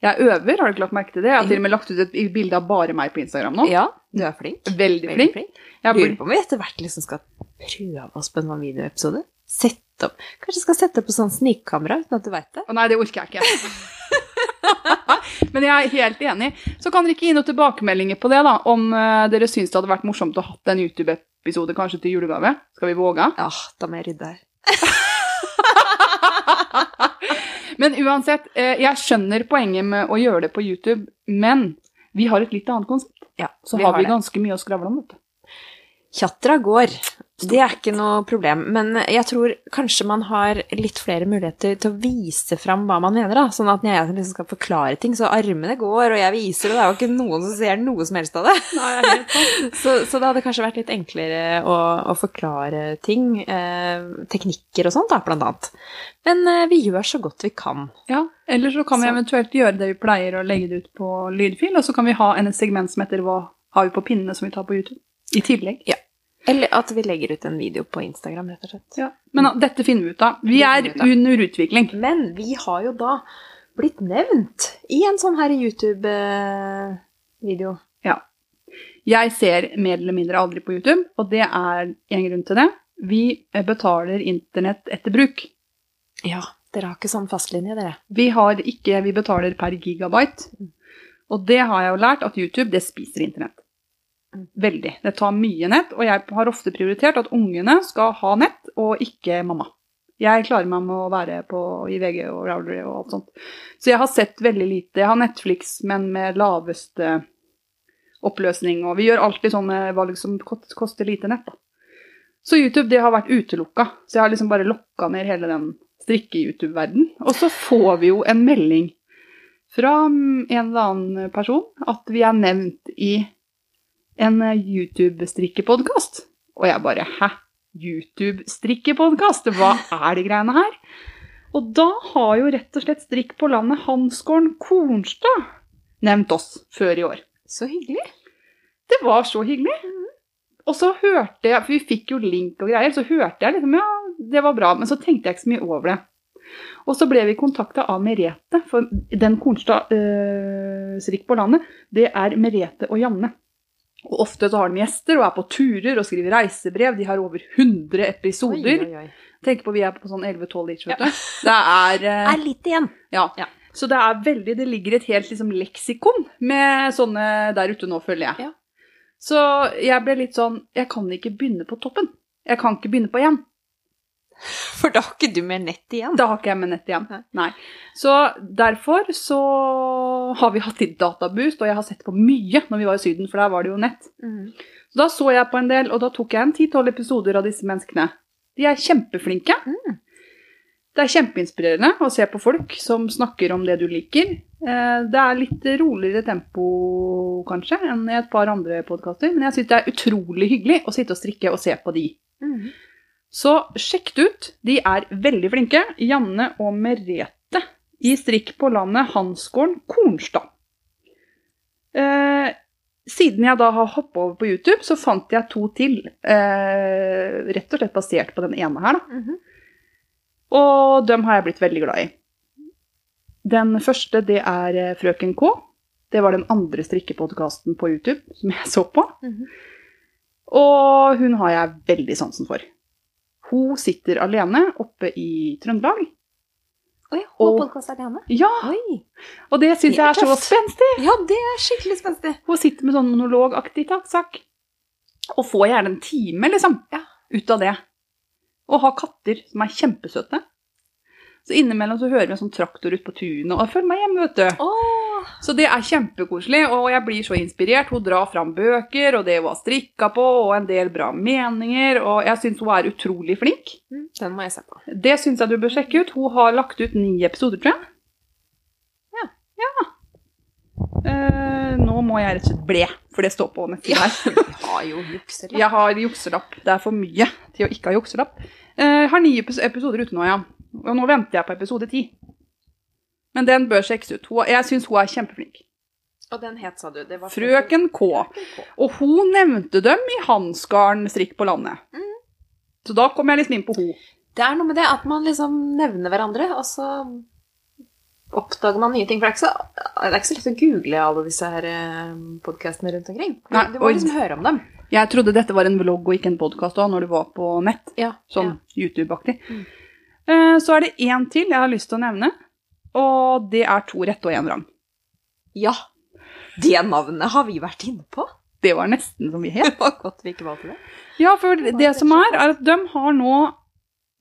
Speaker 2: Jeg øver, har du ikke lagt merke til det? Jeg har til og med lagt ut et bilde av bare meg på Instagram nå.
Speaker 1: Ja, du er flink.
Speaker 2: Veldig
Speaker 1: Veldig
Speaker 2: flink.
Speaker 1: flink.
Speaker 2: Jeg
Speaker 1: Lurer på om vi etter hvert liksom skal prøve oss på en videoepisode. Sette opp Kanskje skal sette opp på sånn snikkamera uten at du veit det?
Speaker 2: Å nei, det orker jeg ikke. Men jeg er helt enig. Så kan dere ikke gi noen tilbakemeldinger på det, da, om eh, dere syns det hadde vært morsomt å ha en YouTube-episode kanskje til julegave. Skal vi våge?
Speaker 1: Ja, da må jeg rydde her.
Speaker 2: Men uansett, eh, jeg skjønner poenget med å gjøre det på YouTube, men vi har et litt annet konsept.
Speaker 1: Ja,
Speaker 2: Så
Speaker 1: vi
Speaker 2: har
Speaker 1: har
Speaker 2: vi
Speaker 1: det.
Speaker 2: ganske mye å skravle om, vet du.
Speaker 1: Tjatra går. Det er ikke noe problem. Men jeg tror kanskje man har litt flere muligheter til å vise fram hva man mener. da. Sånn at når jeg liksom skal forklare ting, så armene går, og jeg viser, og det er jo ikke noen som ser noe som helst av det.
Speaker 2: Nei.
Speaker 1: Så, så det hadde kanskje vært litt enklere å, å forklare ting. Eh, teknikker og sånt, da, blant annet. Men eh, vi gjør så godt vi kan.
Speaker 2: Ja, eller så kan vi eventuelt gjøre det vi pleier, og legge det ut på lydfil, og så kan vi ha en segment som heter Hva har vi på pinnene, som vi tar på YouTube. I tillegg.
Speaker 1: Eller at vi legger ut en video på Instagram, rett og slett.
Speaker 2: Ja. Men dette finner vi ut av. Vi er under utvikling.
Speaker 1: Men vi har jo da blitt nevnt i en sånn her YouTube-video.
Speaker 2: Ja. Jeg ser mer eller mindre aldri på YouTube, og det er en grunn til det. Vi betaler internett etter bruk.
Speaker 1: Ja, dere har ikke sånn fastlinje, dere.
Speaker 2: Vi har ikke, vi betaler per gigabyte. Og det har jeg jo lært, at YouTube, det spiser internett. Veldig. Det tar mye nett, og jeg har ofte prioritert at ungene skal ha nett, og ikke mamma. Jeg klarer meg med å være på i VG og Rowdery og alt sånt. Så jeg har sett veldig lite. Jeg har Netflix, men med laveste oppløsning, og vi gjør alltid sånn valg liksom koster lite nett, da. Så YouTube, det har vært utelukka. Så jeg har liksom bare lokka ned hele den strikke-YouTube-verden. Og så får vi jo en melding fra en eller annen person at vi er nevnt i en eh, YouTube-strikkepodkast. Og jeg bare Hæ? YouTube-strikkepodkast? Hva er de greiene her? Og da har jo rett og slett Strikk på landet Hansgården Kornstad nevnt oss før i år.
Speaker 1: Så hyggelig.
Speaker 2: Det var så hyggelig. Og så hørte jeg, for vi fikk jo link og greier, så hørte jeg liksom, ja, det var bra, men så tenkte jeg ikke så mye over det. Og så ble vi kontakta av Merete, for den Kornstad øh, strikk på landet, det er Merete og Janne. Og ofte så har de gjester og er på turer og skriver reisebrev. De har over 100 episoder.
Speaker 1: Oi, oi, oi.
Speaker 2: Tenk på vi er på sånn 11-12 each, vet du. Det er, uh,
Speaker 1: Er litt igjen.
Speaker 2: ja.
Speaker 1: Ja.
Speaker 2: Så det er veldig, det ligger et helt liksom, leksikon med sånne der ute nå, føler jeg.
Speaker 1: Ja.
Speaker 2: Så jeg ble litt sånn Jeg kan ikke begynne på toppen. Jeg kan ikke begynne på én.
Speaker 1: For da har ikke du mer nett igjen.
Speaker 2: Da har ikke jeg med nett igjen.
Speaker 1: Nei.
Speaker 2: Så derfor så har vi hatt litt databoost, og jeg har sett på mye når vi var i Syden, for der var det jo nett.
Speaker 1: Mm.
Speaker 2: Så da så jeg på en del, og da tok jeg en 10-12 episoder av disse menneskene. De er kjempeflinke.
Speaker 1: Mm.
Speaker 2: Det er kjempeinspirerende å se på folk som snakker om det du liker. Eh, Det er litt roligere tempo, kanskje, enn i et par andre podkaster, men jeg syns det er utrolig hyggelig å sitte og strikke og se på de.
Speaker 1: Mhm.
Speaker 2: Så sjekk det ut. De er veldig flinke. Janne og Merete i Strikk på landet Hansgården Kornstad. Eh, siden jeg da har hoppa over på YouTube, så fant jeg to til. Eh, rett og slett basert på den ene her, da.
Speaker 1: Mhm.
Speaker 2: Og dem har jeg blitt veldig glad i. Den første, det er eh, Frøken K. Det var den andre strikkepodkasten på YouTube som jeg så på.
Speaker 1: Mhm.
Speaker 2: Og hun har jeg veldig sansen for. Hun sitter alene oppe i Trøndelag.
Speaker 1: Oi,
Speaker 2: hun
Speaker 1: og podkast alene?
Speaker 2: Ja,
Speaker 1: Oi.
Speaker 2: og det syns jeg er så spenstig.
Speaker 1: Ja, det er skikkelig spenstig.
Speaker 2: Hun sitter med sånn monologaktig sak. Og får gjerne en time, liksom,
Speaker 1: Ja.
Speaker 2: ut av det. Og har katter som er kjempesøte. Så innimellom så hører vi en sånn traktor ut på tunet, og jeg føler meg hjemme, vet du.
Speaker 1: Oh.
Speaker 2: Så det er kjempekoselig, og jeg blir så inspirert. Hun drar fram bøker, og det hun har strikka på, og en del bra meninger, og jeg syns hun er utrolig flink.
Speaker 1: Mm, Den må jeg se på.
Speaker 2: Det syns jeg du bør sjekke ut. Hun har lagt ut ni episoder, tror jeg.
Speaker 1: Ja.
Speaker 2: Ja. Uh, nå må jeg rett og slett ble, for det står på nettsiden her.
Speaker 1: Vi har jo jukser.
Speaker 2: Jeg har jukselapp. Det er for mye til å ikke ha jukselapp. Uh, har ni episoder ute nå, ja. Og nå venter jeg på episode ti. Men den bør sjekkes ut. Jeg syns hun er kjempeflink.
Speaker 1: Og den het, sa du? Det var
Speaker 2: Frøken K.
Speaker 1: Frøken K.
Speaker 2: Og hun nevnte dem i Hansgarden strikk på landet.
Speaker 1: Mm.
Speaker 2: Så da kom jeg liksom inn på ho.
Speaker 1: Det er noe med det at man liksom nevner hverandre, og så oppdager man nye ting. For det er ikke så, det er ikke så lett å google alle disse her podkastene rundt omkring. Du,
Speaker 2: Nei,
Speaker 1: du må liksom høre om dem.
Speaker 2: Jeg trodde dette var en vlogg og ikke en podkast òg, når du var på nett.
Speaker 1: Ja,
Speaker 2: Sånn YouTube-aktig.
Speaker 1: Mm.
Speaker 2: Eh, Så er det én til jeg har lyst til å nevne, og det er to rette og én vrang.
Speaker 1: ja. Det navnet har vi vært inne på.
Speaker 2: Det var nesten som vi het.
Speaker 1: Det var godt vi ikke valgte det.
Speaker 2: Ja, for det som er, er at de har nå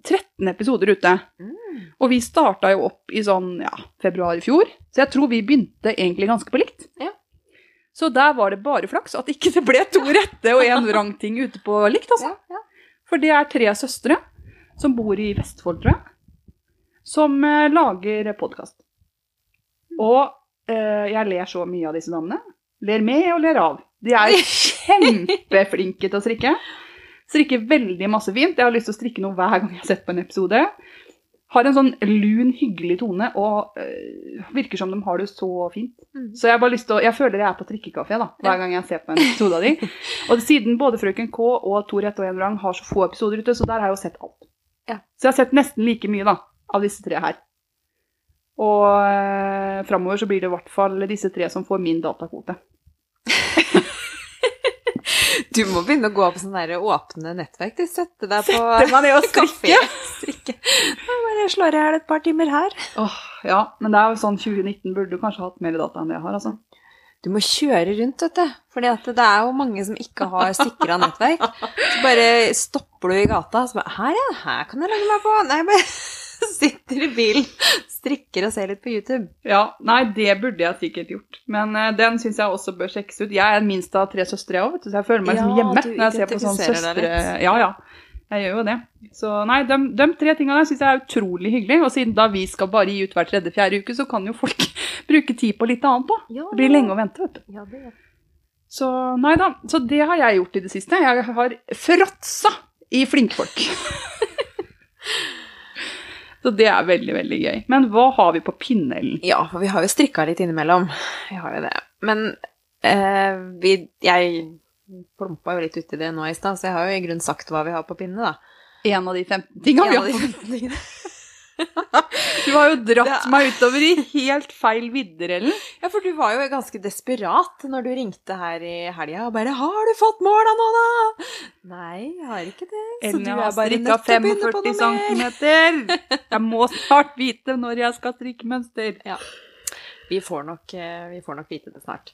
Speaker 2: 13 episoder ute.
Speaker 1: Mm.
Speaker 2: Og vi starta jo opp i sånn ja, februar i fjor, så jeg tror vi begynte egentlig ganske på likt.
Speaker 1: Ja.
Speaker 2: Så der var det bare flaks at ikke det ble to rette og én vrang ting ute på likt, altså.
Speaker 1: Ja, ja.
Speaker 2: For det er tre søstre som bor i Vestfold, tror jeg, som eh, lager podkast. Og eh, jeg ler så mye av disse damene. Ler med og ler av. De er kjempeflinke til å strikke. Strikker veldig masse fint. Jeg har lyst til å strikke noe hver gang jeg har sett på en episode. Har en sånn lun, hyggelig tone og eh, virker som de har det så fint.
Speaker 1: Mm.
Speaker 2: Så jeg bare lyst til å, jeg føler jeg er på trikkekafé da, hver gang jeg ser på en episode av de. Og siden både Frøken K og Tor rette og Enrang har så få episoder ute, så der har jeg jo sett alt.
Speaker 1: Ja.
Speaker 2: Så jeg har sett nesten like mye da, av disse tre her. Og eh, framover så blir det i hvert fall disse tre som får min datakvote.
Speaker 1: Du må begynne å gå på sånne der åpne nettverk. Du sette deg på
Speaker 2: Sette meg ned og strikke.
Speaker 1: strikke. Bare slår i hjel et par timer her.
Speaker 2: Åh, ja, men det er jo sånn 2019 burde du kanskje hatt mer data enn det jeg har, altså.
Speaker 1: Du må kjøre rundt, vet du. Fordi det er jo mange som ikke har sikra nettverk. Så bare stopper du i gata og så bare Her, ja. Her kan jeg logge meg på. Nei, bare sitter i bilen, strikker og ser litt på YouTube.
Speaker 2: Ja, nei, det burde jeg sikkert gjort. Men uh, den syns jeg også bør sjekkes ut. Jeg er minst av tre søstre, jeg òg, så jeg føler meg
Speaker 1: ja,
Speaker 2: som
Speaker 1: hjemme
Speaker 2: når jeg ser på sånn søstre... Ja, ja. Jeg gjør jo det. Så nei, de, de tre tinga der syns jeg er utrolig hyggelig. Og siden da vi skal bare gi ut hver tredje-fjerde uke, så kan jo folk bruke tid på litt annet òg.
Speaker 1: Ja,
Speaker 2: Det blir lenge å vente, vet du.
Speaker 1: Ja, det er.
Speaker 2: Så nei da. Så det har jeg gjort i det siste. Jeg har fråtsa i flinkfolk. så det er veldig, veldig gøy. Men hva har vi på pinnelen?
Speaker 1: Ja, for vi har jo strikka litt innimellom. Vi har jo det. Men eh, vi Jeg plumpa jo litt uti det nå i stad, så jeg har jo i grunnen sagt hva vi har på pinne, da.
Speaker 2: En av de 15 tingene vi har
Speaker 1: de
Speaker 2: på
Speaker 1: 15 tingene.
Speaker 2: Du har jo dratt meg utover i helt feil vidder, Ellen.
Speaker 1: Ja, for du var jo ganske desperat når du ringte her i helga og bare 'Har du fått måla nå, da?' Nei, jeg har ikke det. Så
Speaker 2: Ellen
Speaker 1: du
Speaker 2: jeg
Speaker 1: er
Speaker 2: har
Speaker 1: bare nødt til å begynne på
Speaker 2: 45
Speaker 1: noe mer.
Speaker 2: cm. Jeg må snart vite når jeg skal strikke mønster.
Speaker 1: Vi får nok, eh, vi får nok vite det snart.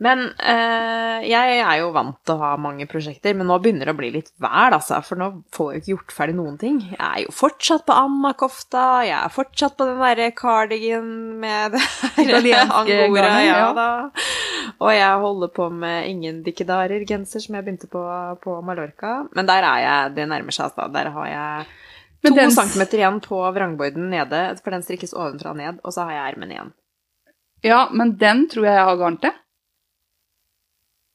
Speaker 1: Men eh, jeg er jo vant til å ha mange prosjekter, men nå begynner det å bli litt vær, altså. For nå får jeg jo ikke gjort ferdig noen ting. Jeg er jo fortsatt på Anna-kofta, jeg er fortsatt på den derre cardigan med det her angora, ja
Speaker 2: ja.
Speaker 1: da. Og jeg holder på med ingen dikkedarer-genser som jeg begynte på på Mallorca. Men der er jeg, det nærmer seg, altså. Der har jeg to
Speaker 2: den-
Speaker 1: centimeter igjen på vrangborden nede, for den strikkes ovenfra og ned, og så har jeg ermen igjen.
Speaker 2: Ja, men den tror jeg jeg har garn til.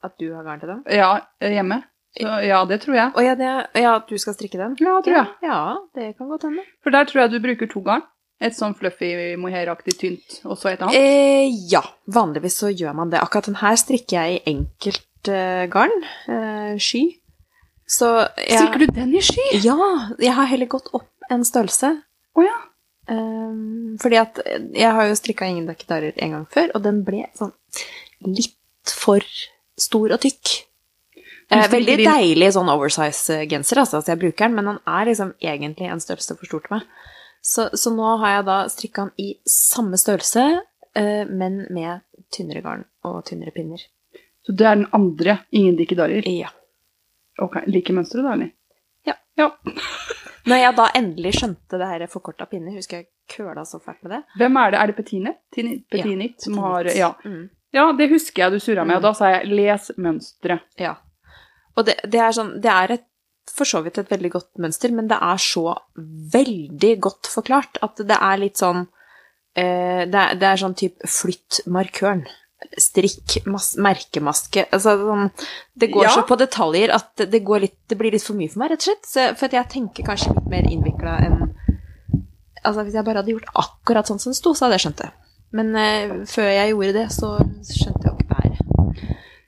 Speaker 1: At du har garn til den?
Speaker 2: Ja, hjemme. Så ja, det tror jeg.
Speaker 1: Å ja, det, ja, du skal strikke den?
Speaker 2: Ja, tror jeg.
Speaker 1: Ja, det kan godt hende.
Speaker 2: For der tror jeg du bruker to garn. Et sånn fluffy mohair-aktig tynt, og så et annet.
Speaker 1: Eh, ja, vanligvis så gjør man det. Akkurat den her strikker jeg i enkelt eh, garn. Eh, sky. Så jeg,
Speaker 2: Strikker du den i sky?
Speaker 1: Ja, jeg har heller gått opp en størrelse.
Speaker 2: Å ja.
Speaker 1: Eh, fordi at jeg har jo strikka ingen dekkedarer en gang før, og den ble sånn litt for stor og tykk. Eh, veldig deilig sånn oversize-genser, altså, altså, jeg bruker den, men den er liksom egentlig en størrelse for stor til meg. Så, så nå har jeg da strikka den i samme størrelse, eh, men med tynnere garn og tynnere pinner.
Speaker 2: Så det er den andre, ingen dikkedarer.
Speaker 1: Ja.
Speaker 2: Ok, Like mønsteret, da, eller?
Speaker 1: Ja.
Speaker 2: ja.
Speaker 1: Når jeg da endelig skjønte det her forkorta pinne, husker jeg køla så fælt med det.
Speaker 2: Hvem er det? Er det Petine? Tini- Petinit som har Ja.
Speaker 1: Mm.
Speaker 2: ja, det husker jeg du surra med,
Speaker 1: Mm.
Speaker 2: og da sa jeg 'les mønsteret'.
Speaker 1: Ja. Og det, det er sånn Det er et, for så vidt et veldig godt mønster, men det er så veldig godt forklart at det er litt sånn eh, det, er, det er sånn type flytt markøren. Strikk, mas, merkemaske Altså sånn Det går
Speaker 2: Ja.
Speaker 1: så på detaljer at det, går litt, det blir litt for mye for meg, rett og slett. Så, for jeg tenker kanskje litt mer innvikla enn Altså hvis jeg bare hadde gjort akkurat sånn som det sto, så hadde jeg skjønt det. Men uh, før jeg gjorde det, så skjønte jeg jo ikke bæret.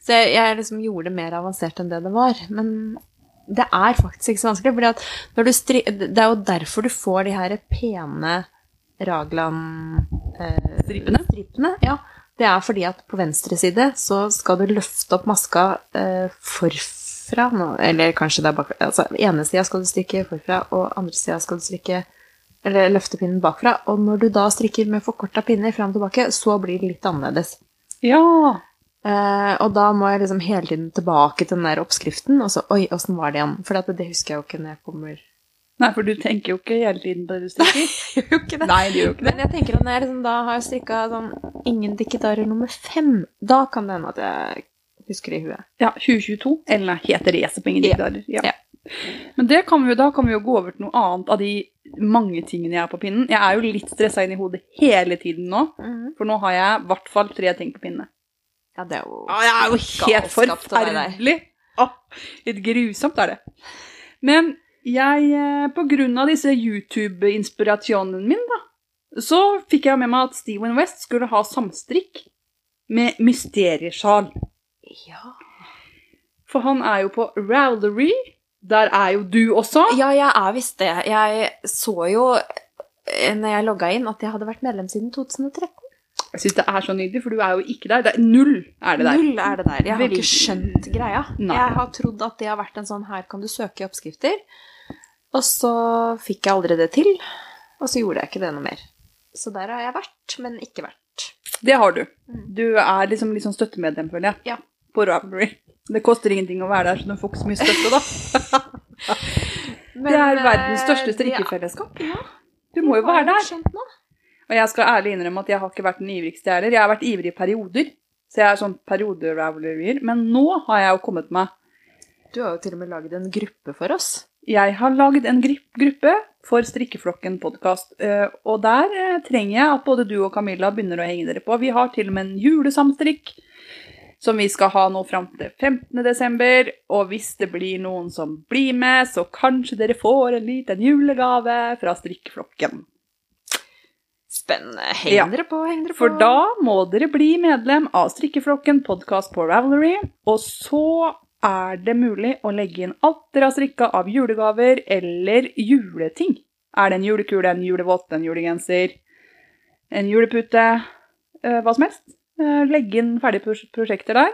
Speaker 1: Så jeg, jeg liksom gjorde det mer avansert enn det det var. Men Det er faktisk ikke så vanskelig, stri det er jo derfor du får de her pene Ragland-stripene.
Speaker 2: Eh,
Speaker 1: ja. Det er fordi at på venstre side så skal du løfte opp maska eh, forfra, eller kanskje det er bakfra. Altså, ene sida skal du strikke forfra, og andre sida skal du strikke eller løfte pinnen bakfra. Og når du da strikker med forkorta pinner fram og tilbake, så blir det litt annerledes.
Speaker 2: Ja.
Speaker 1: Eh, og da må jeg liksom hele tiden tilbake til den der oppskriften, og så Oi, åssen var det igjen? For det, det husker jeg jo ikke når jeg kommer
Speaker 2: Nei, for du tenker jo ikke hele tiden på det du strikker.
Speaker 1: Jeg gjør jo ikke det.
Speaker 2: Nei, du gjør ikke det.
Speaker 1: Men jeg tenker at når jeg liksom da har strikka sånn ingen dikkedarer nummer fem, da kan det hende at jeg husker det i huet.
Speaker 2: Ja, 2022. Eller nei, heter racer på ingen
Speaker 1: Ja.
Speaker 2: digitaler. Ja.
Speaker 1: Ja.
Speaker 2: Men det kan vi jo, da kan vi jo gå over til noe annet av de mange tingene jeg har på pinnen. Jeg er jo litt stressa inn i hodet hele tiden nå, for nå har jeg i hvert fall tre ting på pinnene.
Speaker 1: Ja, det er jo
Speaker 2: Ja, jeg er jo helt forferdelig. Ah, litt grusomt er det. Men jeg, eh, på grunn av disse YouTube-inspirasjonene mine, da, så fikk jeg med meg at Steven West skulle ha samstrikk med mysteriesjal.
Speaker 1: Ja.
Speaker 2: For han er jo på Rowlery. Der er jo du også.
Speaker 1: ja, jeg er visst det. Jeg så jo eh, når jeg logga inn, at jeg hadde vært medlem siden 2013.
Speaker 2: Jeg syns det er så nydelig, for du er jo ikke der. Det er null er det der.
Speaker 1: Null er det der. Jeg har
Speaker 2: Veldig-
Speaker 1: ikke skjønt greia.
Speaker 2: Nei.
Speaker 1: Jeg har trodd at det har vært en sånn her kan du søke oppskrifter. Og så fikk jeg aldri det til, og så gjorde jeg ikke det noe mer. Så der har jeg vært, men ikke vært.
Speaker 2: Det har du.
Speaker 1: Mm.
Speaker 2: Du er liksom litt sånn støttemedlem, føler jeg.
Speaker 1: Ja.
Speaker 2: På Ravelry. Det koster ingenting å være der, så du får ikke så mye støtte, da. det er verdens største strikkefellesskap.
Speaker 1: Ja,
Speaker 2: Du må jo være der. Og jeg skal ærlig innrømme at jeg har ikke vært den ivrigste jeg heller. Jeg har vært ivrig i perioder. Så jeg er sånn perioder-ravelerier. Men nå har jeg jo kommet meg
Speaker 1: Du har jo til og med laget en gruppe for oss.
Speaker 2: Jeg har laget en gruppe for Strikkeflokken podkast. Og der eh, trenger jeg at både du og Camilla begynner å henge dere på. Vi har til og med en julesamstrikk som vi skal ha nå fram til 15. desember. Og hvis det blir noen som blir med, så kanskje dere får en liten julegave fra Strikkeflokken.
Speaker 1: Spennende. Heng
Speaker 2: Ja.
Speaker 1: dere på, heng dere på.
Speaker 2: For da må dere bli medlem av Strikkeflokken podkast på Ravelry. Og så er det mulig å legge inn alt dere har strikka av julegaver eller juleting. Er det en julekule, en julevott, en julegenser, en julepute, eh, hva som helst. Eh, Legg inn ferdige prosjekter der.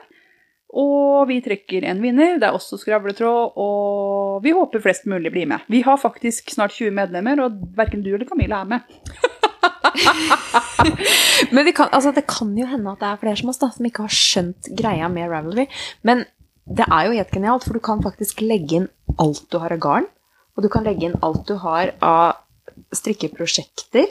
Speaker 2: Og vi trekker en vinner. Det er også skravletråd, og vi håper flest mulig blir med. Vi har faktisk snart 20 medlemmer, og verken du eller Camilla er med.
Speaker 1: Men kan, altså, det kan jo hende at det er flere som oss da, som ikke har skjønt greia med Ravelry. Men det er jo helt genialt, for du kan faktisk legge inn alt du har av garn. Og du kan legge inn alt du har av strikkeprosjekter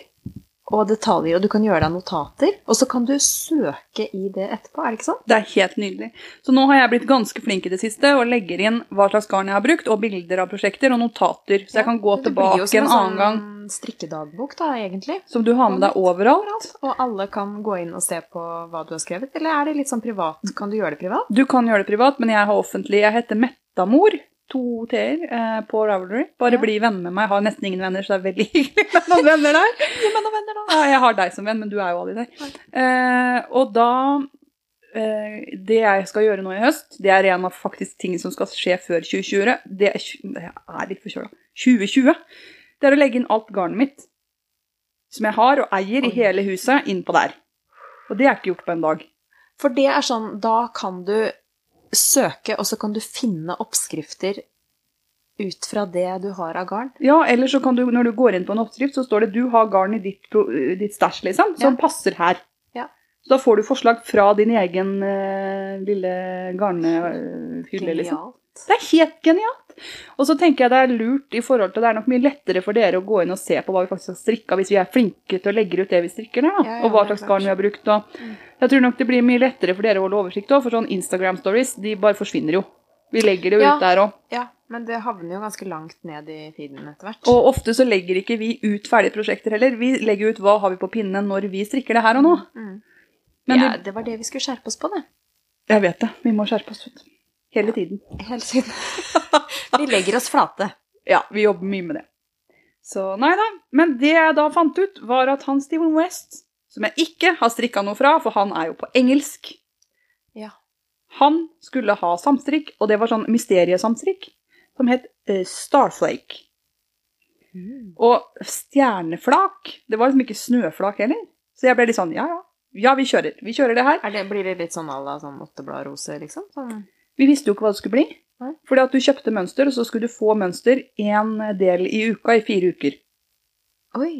Speaker 1: og detaljer, og du kan gjøre deg notater. Og så kan du søke i det etterpå, er det ikke sånn?
Speaker 2: Det er helt nydelig. Så nå har jeg blitt ganske flink i det siste og legger inn hva slags garn jeg har brukt, og bilder av prosjekter og notater. Så jeg kan gå tilbake en annen gang.
Speaker 1: Det blir jo som
Speaker 2: en
Speaker 1: sånn strikkedagbok, da, egentlig.
Speaker 2: Som du har med deg overalt.
Speaker 1: Og alle kan gå inn og se på hva du har skrevet. Eller er det litt sånn privat? Kan du gjøre det privat?
Speaker 2: Du kan gjøre det privat, men jeg har offentlig. Jeg heter Mettamor. To t-er eh, på Ravelry. Bare
Speaker 1: Ja.
Speaker 2: bli venn med meg. Jeg har nesten ingen venner, så det er veldig hyggelig med noen venner der. Ja, jeg har deg som venn, men du er jo aldri der. Eh, og da eh, Det jeg skal gjøre nå i høst, det er en av faktisk tingene som skal skje før 2020. Det er, jeg er litt forkjøla. 2020. Det er å legge inn alt garnet mitt som jeg har og eier i hele huset, innpå der. Og det er ikke gjort på en dag.
Speaker 1: For det er sånn, da kan du søke, og så kan du finne oppskrifter ut fra det du har av garn.
Speaker 2: Ja, eller så kan du, når du går inn på en oppskrift, så står det du har garn i ditt, ditt stæsj, liksom, som
Speaker 1: Ja.
Speaker 2: passer her.
Speaker 1: Ja.
Speaker 2: Så da får du forslag fra din egen uh, lille garnhylle, liksom. Det er helt genialt. Og så tenker jeg det er lurt i forhold til Det er nok mye lettere for dere å gå inn og se på hva vi faktisk har strikka, hvis vi er flinke til å legge ut det vi strikker, da,
Speaker 1: Ja, ja,
Speaker 2: og hva slags garn vi har brukt. Og
Speaker 1: Mm.
Speaker 2: jeg tror nok det blir mye lettere for dere å holde oversikt òg, for sånn Instagram-stories de bare forsvinner jo. Vi legger det jo
Speaker 1: Ja.
Speaker 2: ut der òg.
Speaker 1: Ja, men det havner jo ganske langt ned i feeden etter hvert.
Speaker 2: Og ofte så legger ikke vi ut ferdige prosjekter heller. Vi legger ut hva har vi på pinnen når vi strikker det her og nå.
Speaker 1: Mm.
Speaker 2: Men
Speaker 1: ja,
Speaker 2: det,
Speaker 1: var det vi skulle skjerpe oss på, det.
Speaker 2: jeg vet det. Vi må skjerpe oss. du. Hele tiden.
Speaker 1: Hele tiden. vi legger oss flate.
Speaker 2: Ja, vi jobber mye med det. Så nei da. Men det jeg da fant ut, var at han Steven West, som jeg ikke har strikka noe fra, for han er jo på engelsk
Speaker 1: Ja.
Speaker 2: Han skulle ha samstrikk, og det var sånn mysteriesamstrikk. som het eh, Starflake.
Speaker 1: Mm.
Speaker 2: Og stjerneflak, det var liksom ikke snøflak heller. Så jeg ble litt sånn, ja ja, ja vi kjører. Vi kjører det her.
Speaker 1: Er det, blir det litt sånn à la sånn åtteblad rose, liksom? Sånn.
Speaker 2: Vi visste jo ikke hva det skulle bli.
Speaker 1: Nei.
Speaker 2: Fordi at du kjøpte mønster, og så skulle du få mønster en del i uka i fire uker.
Speaker 1: Oi.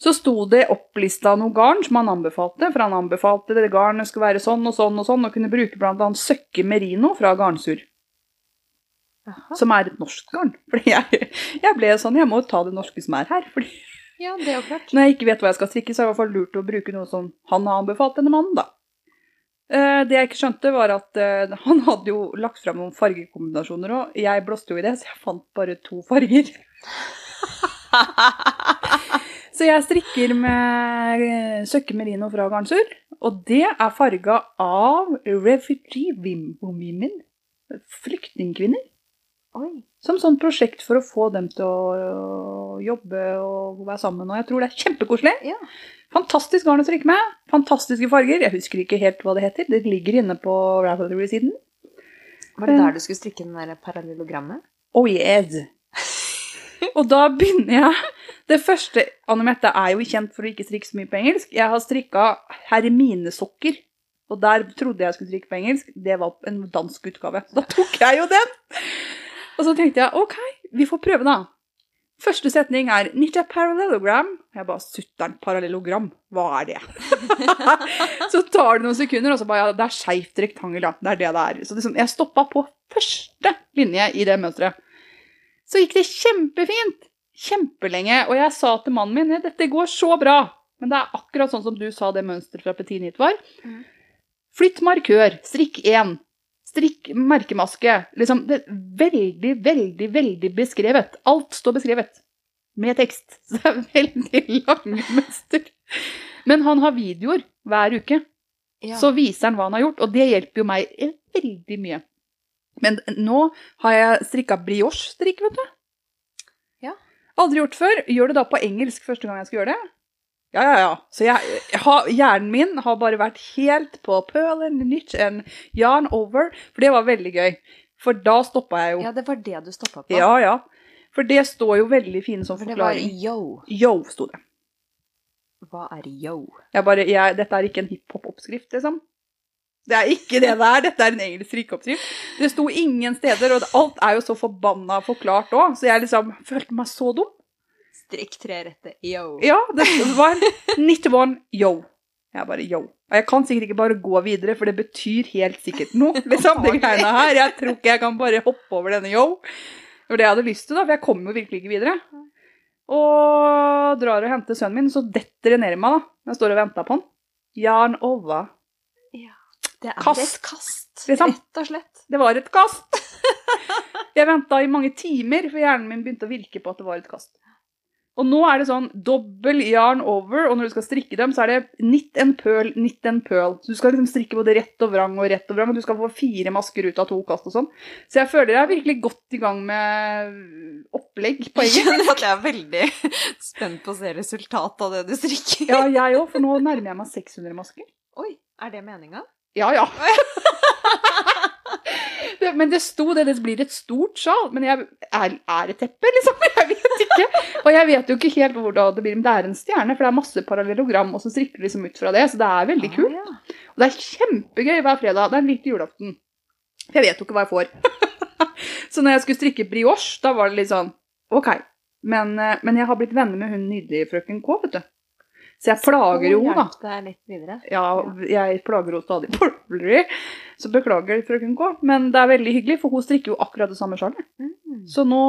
Speaker 2: Så sto det opplista noe garn som han anbefalte, for han anbefalte det garnet skulle være sånn og sånn og sånn, og kunne bruke bl.a. Søkke Merino fra Garnsur,
Speaker 1: Aha.
Speaker 2: som er et norsk garn. Fordi jeg, jeg ble sånn, jeg må ta det norske som er her. fordi
Speaker 1: Ja, det er jo klart.
Speaker 2: Når jeg ikke vet hva jeg skal strikke, så er det i hvert fall lurt å bruke noe som han har anbefalt denne mannen, da. Eh, Det jeg ikke skjønte, var at eh, han hadde jo lagt fram noen fargekombinasjoner òg. Jeg blåste jo i det, så jeg fant bare to farger. Så jeg strikker med eh, Søkke Merino fra Garnsur, og det er farga av refugee women, flyktningkvinner.
Speaker 1: Oi.
Speaker 2: Som sånn prosjekt for å få dem til å jobbe og være sammen. Og jeg tror det er kjempekoselig.
Speaker 1: Ja.
Speaker 2: Fantastisk garn å strikke med. Fantastiske farger. Jeg husker ikke helt hva det heter. Det ligger inne på Ravelry-siden.
Speaker 1: Var det der du skulle strikke den der parallellogrammet?
Speaker 2: Oh yes! Og da begynner jeg Det første Anne Mette er jo kjent for å ikke strikke så mye på engelsk. Jeg har strikka herminesokker. Og der trodde jeg skulle strikke på engelsk. Det var en dansk utgave. Da tok jeg jo den! Og så tenkte jeg OK, vi får prøve, da. Første setning er 'knit parallelogram'. Jeg bare sutter'n, parallellogram, hva er det? så tar det noen sekunder, og så bare ja, det er skeivt rektangel, da. Det er det det er. Så liksom, jeg stoppa på første linje i det mønsteret. Så gikk det kjempefint. Kjempelenge. Og jeg sa til mannen min dette går så bra. Men det er akkurat sånn som du sa det mønsteret fra Petit Nit var.
Speaker 1: Mm.
Speaker 2: Flytt markør. Strikk én. Strikk merkemaske. Liksom, det er veldig, veldig, veldig beskrevet. Alt står beskrevet. Med tekst. Så det er veldig lange mønster. Men han har videoer hver uke.
Speaker 1: Ja.
Speaker 2: Så viser han hva han har gjort, og det hjelper jo meg veldig mye. Men nå har jeg strikka brioche-strikk, vet du.
Speaker 1: Ja.
Speaker 2: Aldri gjort før. Gjør det da på engelsk første gang jeg skal gjøre det. Ja, ja, ja. Så jeg, jeg har, hjernen min har bare vært helt på pearl and nitch and yarn over, for det var veldig gøy. For da stoppa jeg jo.
Speaker 1: ja, det var det du stoppa på.
Speaker 2: Ja, ja. For det står jo veldig fine som
Speaker 1: For det var
Speaker 2: forklaring.
Speaker 1: yo.
Speaker 2: Yo, sto det.
Speaker 1: Hva er yo?
Speaker 2: Jeg bare, jeg, dette er ikke en hiphop-oppskrift, liksom. Det er ikke det det er. Dette er en engelsk strikkeoppskrift. Det sto ingen steder, og alt er jo så forbanna forklart òg, så jeg liksom følte meg så dum.
Speaker 1: Strikk tre rette yo.
Speaker 2: Ja, det var 91 yo. Jeg bare yo. Og jeg kan sikkert ikke bare gå videre, for det betyr helt sikkert noe. liksom, det greiene her. Jeg tror ikke jeg kan bare hoppe over denne yo. Det var det jeg hadde lyst til, da, for jeg kommer jo virkelig ikke videre. Og drar og henter sønnen min, så detter det ned i meg, da. Jeg står og venter på han. Jan Ova.
Speaker 1: Det er
Speaker 2: Kast.
Speaker 1: et kast,
Speaker 2: Liksom.
Speaker 1: rett og slett.
Speaker 2: Det var et kast. Jeg venta i mange timer, for hjernen min begynte å virke på at det var et kast. Og nå er det sånn dobbel yarn over, og når du skal strikke dem, så er det knit and pearl, knit and pearl. Så du skal liksom strikke både rett og vrang og rett og vrang, og du skal få fire masker ut av to kast og sånn. Så jeg føler jeg er virkelig godt i gang med opplegg på
Speaker 1: Jeg kjenner at jeg er veldig spent på å se resultatet av det du strikker.
Speaker 2: Ja, jeg òg, for nå nærmer jeg meg 600 masker.
Speaker 1: Oi, er det meninga?
Speaker 2: Ja, ja. Men det sto det, det blir et stort sjal. Men jeg, er, er det teppe, liksom? Jeg vet ikke. Og jeg vet jo ikke helt hvordan det blir, men det er en stjerne, for det er masse parallellogram, og så strikker liksom ut fra det, så det er veldig kult.
Speaker 1: Ah, ja.
Speaker 2: Og det er kjempegøy hver fredag. Det er litt julaften. For Jeg vet jo ikke hva jeg får. så når jeg skulle strikke brioche, da var det litt sånn OK. Men, eh, men jeg har blitt venner med hun nydelige frøken K, vet du. Så jeg plager jo da. Ja, jeg plager henne stadig så beklager frøken K. Men det er veldig hyggelig, for hun strikker jo akkurat det samme sjalet.
Speaker 1: Mm.
Speaker 2: Så nå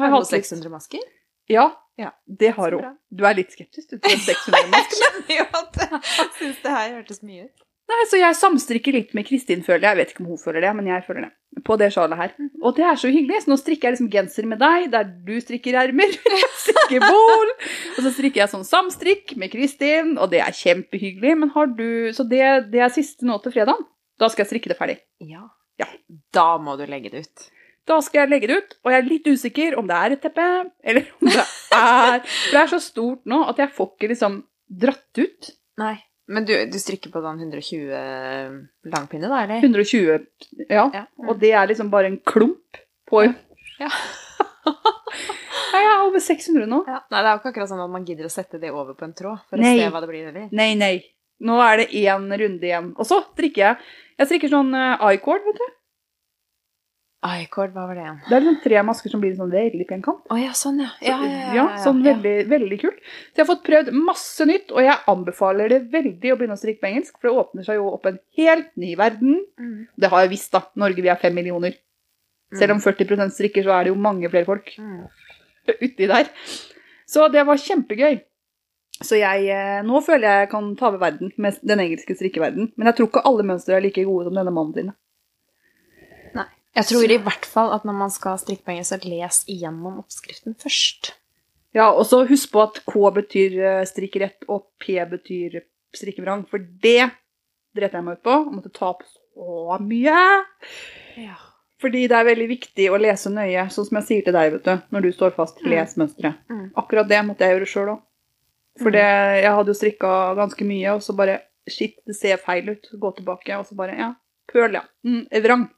Speaker 2: har jeg hatt litt
Speaker 1: 600 masker?
Speaker 2: Ja,
Speaker 1: Ja.
Speaker 2: det har hun. Du er litt skeptisk du, til 600 masker.
Speaker 1: Jeg skjønner jo at jeg syns det her hørtes mye ut.
Speaker 2: Nei, så jeg samstrikker litt med Kristin, føler jeg. Jeg vet ikke om hun føler det, men jeg føler det. På det sjalet her. Og det er så hyggelig. Så nå strikker jeg liksom genser med deg, der du strikker ermer. Strikker bol. Og så strikker jeg sånn samstrikk med Kristin, og det er kjempehyggelig. Men har du Så det, det er siste nå til fredag. Da skal jeg strikke det ferdig.
Speaker 1: Ja.
Speaker 2: Ja.
Speaker 1: Da må du legge det ut.
Speaker 2: Da skal jeg legge det ut, og jeg er litt usikker om det er et teppe, eller om det er For det er så stort nå at jeg får ikke liksom dratt ut.
Speaker 1: Nei. Men du, du strikker på den 120 langpinne, da, eller?
Speaker 2: 120, ja.
Speaker 1: Ja.
Speaker 2: Og det er liksom bare en klump på
Speaker 1: Ja.
Speaker 2: Ja, jeg er over 600 nå.
Speaker 1: Ja. Nei, det er jo ikke akkurat sånn at man gidder å sette det over på en tråd for
Speaker 2: Nei.
Speaker 1: å se hva det blir eller?
Speaker 2: Nei, nei. Nå er det én runde igjen. Og så strikker jeg. Jeg strikker sånn uh, I-cord, vet du.
Speaker 1: I-cord, hva var det igjen?
Speaker 2: Det er liksom tre masker som blir sånn veldig pen kant.
Speaker 1: Oh, ja, sånn ja. Ja, ja, ja.
Speaker 2: Ja, sånn veldig, veldig kult. Så jeg har fått prøvd masse nytt, og jeg anbefaler det veldig å begynne å strikke på engelsk, for det åpner seg jo opp en helt ny verden.
Speaker 1: Mm.
Speaker 2: Det har jeg visst, da. Norge, vi er fem millioner. Selv om 40 strikker, så er det jo mange flere folk
Speaker 1: Mm.
Speaker 2: uti der. Så det var kjempegøy. Så jeg, eh, nå føler jeg jeg kan ta over verden med den engelske strikkeverden. Men jeg tror ikke alle mønstre er like gode som denne mannen din.
Speaker 1: Jeg tror i hvert fall at når man skal strikke på engelsk, så les igjennom oppskriften først.
Speaker 2: Ja, og så husk på at K betyr eh, strikkerett, og P betyr strikkevrang. For det dreit jeg meg ut på. Jeg måtte ta opp så mye.
Speaker 1: Ja.
Speaker 2: Fordi det er veldig viktig å lese nøye, sånn som jeg sier til deg, vet du, når du står fast.
Speaker 1: Mm.
Speaker 2: Les mønsteret.
Speaker 1: Mm.
Speaker 2: Akkurat det måtte jeg gjøre sjøl òg. For det, jeg hadde jo strikka ganske mye, og så bare Shit, det ser feil ut. Gå tilbake, og så bare Ja, pøl, ja. Mm, vrang.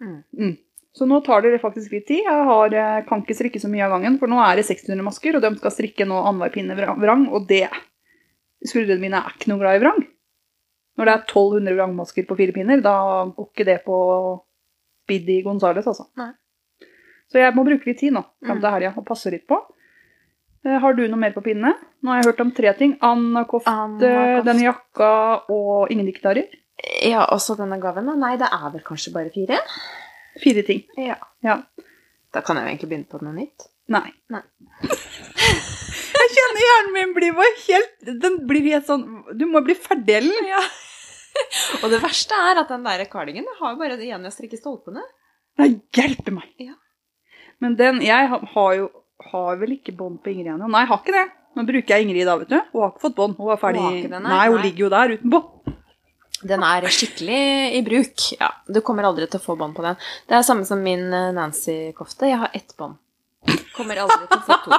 Speaker 1: Mm.
Speaker 2: Mm. Så nå tar det faktisk litt tid. Jeg har, eh, kan ikke strikke så mye av gangen, for nå er det 600 masker, og de skal strikke nå annenhver pinne vrang, og det Skuldrene mine er ikke noe glad i vrang. Når det er 1200 vrangmasker på fire pinner, da går ikke det på Biddy Gonzales, altså.
Speaker 1: Nei.
Speaker 2: Så jeg må bruke litt tid nå, fram
Speaker 1: Mm.
Speaker 2: til helga, og passe litt på. Eh, Har du noe mer på pinne? Nå har jeg hørt om tre ting. Anna-kofte,
Speaker 1: Anna-kofte.
Speaker 2: denne jakka og ingen diktarer.
Speaker 1: Ja, også denne gaven, da. Nei, det er vel kanskje bare fire?
Speaker 2: Fire ting.
Speaker 1: Ja.
Speaker 2: Ja.
Speaker 1: Da kan jeg jo egentlig begynne på noe nytt.
Speaker 2: Nei.
Speaker 1: Nei.
Speaker 2: jeg kjenner hjernen min blir bare helt Den blir helt sånn Du må bli ferdig, Ellen.
Speaker 1: Ja. Og det verste er at den der kardingen har jo bare igjen å strikke stolpene.
Speaker 2: Nei, hjelpe meg.
Speaker 1: Ja.
Speaker 2: Men den Jeg har, jo har vel ikke bånd på Ingrid ennå. Nei, jeg har ikke det. Nå bruker jeg Ingrid da, vet du. Hun har ikke fått bånd. Hun er ferdig.
Speaker 1: Hun nei,
Speaker 2: hun
Speaker 1: Nei.
Speaker 2: ligger jo der uten bånd.
Speaker 1: Den er skikkelig i bruk. Ja, Du kommer aldri til å få bånd på den. Det er samme som min eh, Nancy-kofte. Jeg har ett bånd. Kommer aldri til å få to.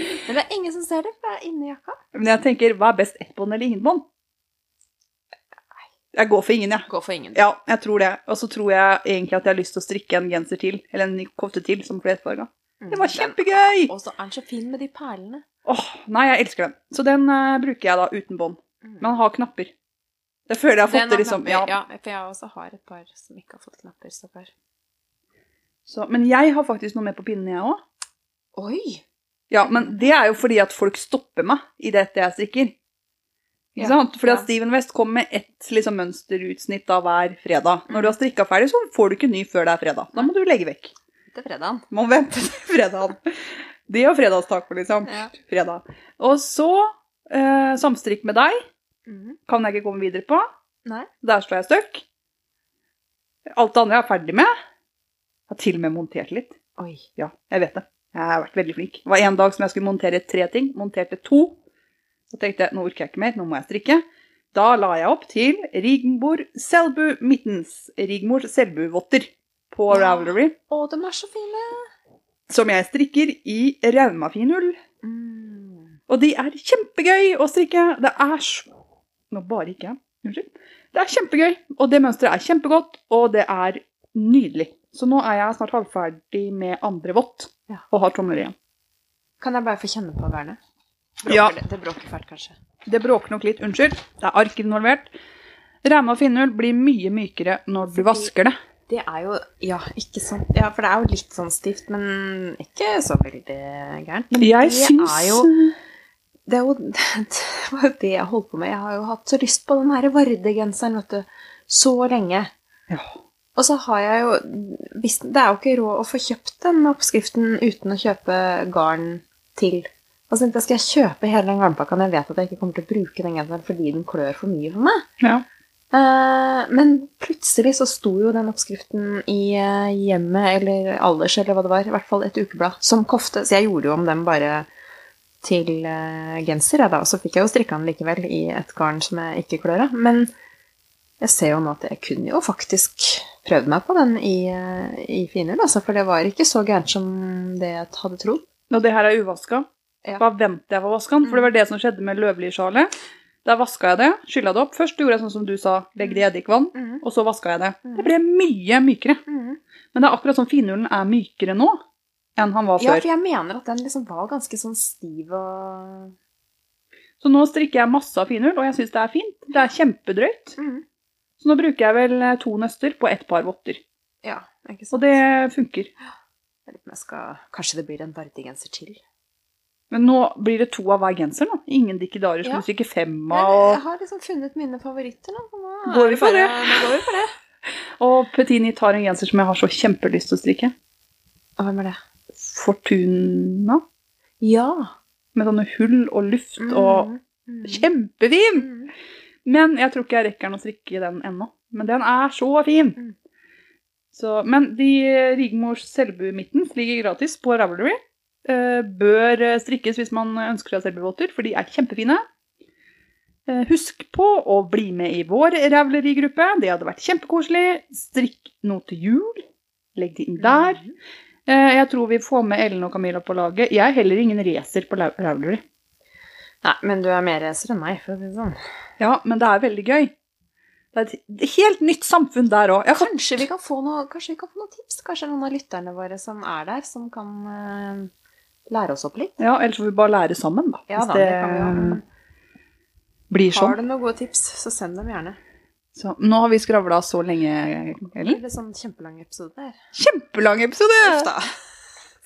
Speaker 1: Men det er ingen som ser det, for det er inni jakka.
Speaker 2: Men jeg tenker, hva er best, ett bånd eller ingen bånd? Jeg går for ingen, jeg.
Speaker 1: Går for ingen.
Speaker 2: Ja, jeg tror det. Og så tror jeg egentlig at jeg har lyst til å strikke en genser til, eller en kofte til, som flerfarga.
Speaker 1: Mm,
Speaker 2: Det var kjempegøy!
Speaker 1: Og så er den så fin med de perlene.
Speaker 2: Åh, nei, jeg elsker den. Så den uh, bruker jeg da uten bånd.
Speaker 1: Mm.
Speaker 2: Men den har knapper. Det føler jeg har fått det liksom. Ja.
Speaker 1: ja, for jeg også har et par som ikke har fått knapper. Stakkar.
Speaker 2: Så, men jeg har faktisk noe med på pinnen, jeg òg.
Speaker 1: Oi!
Speaker 2: Ja, men det er jo fordi at folk stopper meg i dette jeg strikker. Ikke
Speaker 1: Ja,
Speaker 2: sant? Fordi at. Steven West kommer med ett liksom, mønsterutsnitt av hver fredag. Når du har strikka ferdig, så får du ikke ny før det er fredag. Da må du legge vekk.
Speaker 1: Til fredagen.
Speaker 2: Må vente til fredagen. Det og fredagstaco, liksom.
Speaker 1: Ja.
Speaker 2: Fredag. Og så eh, samstrikk med deg.
Speaker 1: Mhm.
Speaker 2: Kan jeg ikke komme videre på.
Speaker 1: Nei.
Speaker 2: Der står jeg støkk. Alt det andre jeg er ferdig med. Jeg har til og med montert litt.
Speaker 1: Oi.
Speaker 2: Ja, jeg vet det. Jeg har vært veldig flink. Det var en dag som jeg skulle montere tre ting. Monterte to. Så tenkte jeg nå orker jeg ikke mer, nå må jeg strikke. Da la jeg opp til Rigmor Selbu Mittens. Rigmor Selbu-votter på
Speaker 1: Ja.
Speaker 2: Ravelry.
Speaker 1: Å, de er så fine!
Speaker 2: Som jeg strikker i raumafinull.
Speaker 1: Mm.
Speaker 2: Og de er kjempegøy å strikke. Det er så Nå bare ikke jeg. Unnskyld. Det er kjempegøy, og det mønsteret er kjempegodt, og det er nydelig. Så nå er jeg snart halvferdig med andre vått,
Speaker 1: Ja.
Speaker 2: og har tomler igjen.
Speaker 1: Kan jeg bare få kjenne på vernet?
Speaker 2: Ja.
Speaker 1: Det, det bråker fælt, kanskje.
Speaker 2: Det bråker nok litt, unnskyld. Det er ark involvert. og finull blir mye mykere når du vasker det.
Speaker 1: Det er jo Ja, ikke sånn Ja, for det er jo litt sånn stivt, men ikke så veldig gærent. Men
Speaker 2: Jeg
Speaker 1: det
Speaker 2: syns
Speaker 1: er jo det, jo, det var jo det jeg holdt på med. Jeg har jo hatt så lyst på den her Varde-genseren, vet du. Så lenge.
Speaker 2: Ja.
Speaker 1: Og så har jeg jo Det er jo ikke råd å få kjøpt den oppskriften uten å kjøpe garn til. Og så tenkte jeg, skal jeg kjøpe hele den garnpakka når jeg vet at jeg ikke kommer til å bruke den genseren fordi den klør for mye for meg?
Speaker 2: Ja.
Speaker 1: Eh, men plutselig så sto jo den oppskriften i eh, hjemmet, eller alders, eller hva det var, i hvert fall et ukeblad, som kofte. Så jeg gjorde jo om den bare til eh, genser, jeg da. Og så fikk jeg jo strikka den likevel i et garn som jeg ikke klør av. Men jeg ser jo nå at jeg kunne jo faktisk prøvd meg på den i, eh, i finull, altså. For det var ikke så gærent som det jeg hadde trodd.
Speaker 2: Og det her er uvaska.
Speaker 1: Ja.
Speaker 2: Da venter jeg for å vaske den, for det var det som skjedde med løvlysjalet. Der vaska jeg det, skylla det opp. Først gjorde jeg sånn som du sa, legg det i eddikvann,
Speaker 1: mm.
Speaker 2: og så vaska jeg det. Det ble mye mykere.
Speaker 1: Mm.
Speaker 2: Men det er akkurat sånn finhulen er mykere nå enn han var
Speaker 1: Ja, for jeg mener at den liksom var ganske sånn stiv og
Speaker 2: Så nå strikker jeg masse av finull, og jeg syns det er fint. Det er kjempedrøyt. Så nå bruker jeg vel eh, to nøster på ett par votter.
Speaker 1: Ja, ikke sant.
Speaker 2: Og det funker.
Speaker 1: Skal Kanskje det blir en Vardi-genser til.
Speaker 2: Men nå blir det to av hver genser, nå. Ingen dikkedarer som
Speaker 1: Ja.
Speaker 2: fem av. Og,
Speaker 1: jeg har liksom funnet mine favoritter, nå. Nå
Speaker 2: Går vi for det?
Speaker 1: Nå går vi for det.
Speaker 2: og Petini tar en genser som jeg har så kjempelyst til å strikke.
Speaker 1: Hvem er det?
Speaker 2: Fortuna.
Speaker 1: Ja.
Speaker 2: Med sånne hull og luft og
Speaker 1: Mm.
Speaker 2: Kjempefin!
Speaker 1: Mm.
Speaker 2: Men jeg tror ikke jeg rekker den å strikke den ennå. Men den er så fin!
Speaker 1: Mm.
Speaker 2: Så, men de Rigmors Selbu-mittens ligger gratis på Ravelry. Eh, bør eh, strikkes hvis man ønsker seg Selbu-votter, for de er kjempefine. Eh, husk på å bli med i vår Ravelry-gruppe. Det hadde vært kjempekoselig. Strikk noe til jul. Legg det inn der. Eh, jeg tror vi får med Ellen og Camilla på laget. Jeg er heller ingen racer på Ravelry.
Speaker 1: Nei, men du er mer racer enn meg, for å si det sånn.
Speaker 2: Ja, men det er veldig gøy. Det er et helt nytt samfunn der òg.
Speaker 1: Kanskje vi kan få noe, kanskje vi kan få noen tips? Kanskje noen av lytterne våre som er der, som kan uh, lære oss opp litt?
Speaker 2: Ja, ellers får vi bare lære sammen, da.
Speaker 1: Ja da, det kan vi jo.
Speaker 2: blir
Speaker 1: Har
Speaker 2: sånn.
Speaker 1: du noen gode tips, så send dem gjerne.
Speaker 2: Så, nå har vi skravla så lenge, Ellen.
Speaker 1: er sånn kjempelang episode der.
Speaker 2: Kjempelang episode!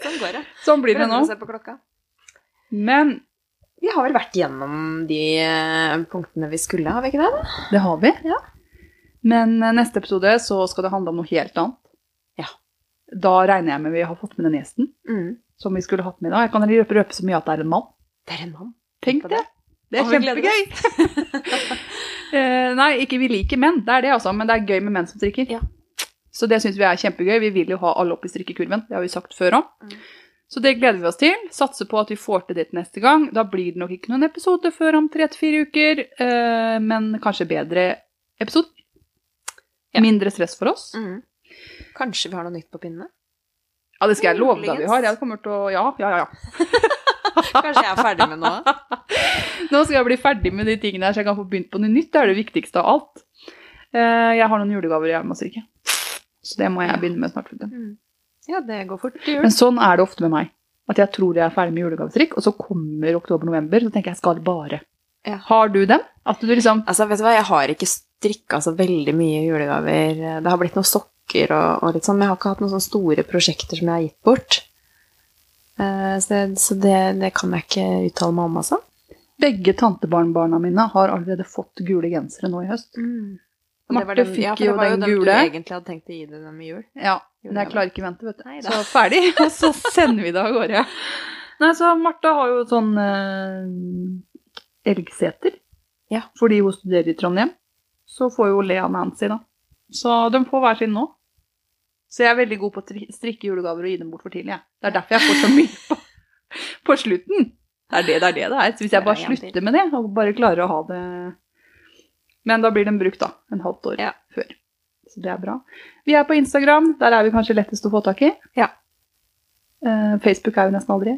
Speaker 1: Sånn går det.
Speaker 2: Sånn blir det nå.
Speaker 1: Se på klokka.
Speaker 2: Men
Speaker 1: Vi har vel vært gjennom de eh, punktene vi skulle, har vi ikke det? da?
Speaker 2: det har vi.
Speaker 1: Ja.
Speaker 2: Men eh, neste episode så skal det handle om noe helt annet.
Speaker 1: Ja.
Speaker 2: Da regner jeg med vi har fått med den gjesten
Speaker 1: Mm.
Speaker 2: som vi skulle hatt med i dag. Jeg kan røpe, røpe så mye at det er en mann.
Speaker 1: Det er en mann.
Speaker 2: Tenk
Speaker 1: på
Speaker 2: det. Det er kjempegøy. Eh, nei, ikke vi liker menn, det er det altså, men det er gøy med menn som strikker.
Speaker 1: Ja.
Speaker 2: Så det syns vi er kjempegøy. Vi vil jo ha alle opp i strikkekurven, det har vi sagt før òg.
Speaker 1: Mm.
Speaker 2: Så det gleder vi oss til. Satser på at vi får til det neste gang. Da blir det nok ikke noen episode før om tre til fire uker, eh, men kanskje bedre episode.
Speaker 1: Ja.
Speaker 2: Mindre stress for oss.
Speaker 1: Mm. Kanskje vi har noe nytt på pinnene?
Speaker 2: Ja, det skal jeg love deg vi har. Jeg kommer til å Ja, ja, ja. ja.
Speaker 1: Kanskje jeg er ferdig med noe?
Speaker 2: Nå skal jeg bli ferdig med de tingene her, så jeg kan få begynt på noe nytt. Det er det viktigste av alt. Eh, Jeg har noen julegaver jeg må strikke. Så det må jeg begynne med snart.
Speaker 1: Mm. Ja, det går fort til jul.
Speaker 2: Men sånn er det ofte med meg. At jeg tror jeg er ferdig med julegavestrikk, og så kommer oktober-november, så tenker jeg skal bare.
Speaker 1: Ja.
Speaker 2: Har du dem? Du liksom
Speaker 1: Altså, vet du hva, jeg har ikke strikka så veldig mye julegaver. Det har blitt noen sokker og, og litt sånn, men jeg har ikke hatt noen sånne store prosjekter som jeg har gitt bort. Eh, så det, så det, det kan jeg ikke uttale meg om, altså.
Speaker 2: Begge tantebarnbarna mine har allerede fått gule gensere nå i høst.
Speaker 1: Var
Speaker 2: Marte
Speaker 1: den-
Speaker 2: fikk
Speaker 1: ja, for
Speaker 2: jo
Speaker 1: det var jo
Speaker 2: den
Speaker 1: du egentlig hadde tenkt å gi deg dem i jul.
Speaker 2: Ja, men jeg klarer ikke å vente, vet du.
Speaker 1: Neida.
Speaker 2: Så ferdig, og så sender vi det av gårde. Nei, så Marte har jo sånn eh, elgseter.
Speaker 1: Ja.
Speaker 2: Fordi hun studerer i Trondheim. Så får jo Lea Nancy, da. Så de får hver sin nå. Så jeg er veldig god på å strikke julegaver og gi dem bort for tidlig. Ja. Det er derfor jeg får så mye på, på slutten. Det er det det er. det det er. Så hvis jeg bare
Speaker 1: er
Speaker 2: slutter med det, og bare klarer å ha det Men da blir den brukt, da. En halvt år
Speaker 1: Ja.
Speaker 2: før. Så det er bra. Vi er på Instagram. Der er vi kanskje lettest å få tak i.
Speaker 1: Ja.
Speaker 2: Eh, Facebook er jo nesten aldri.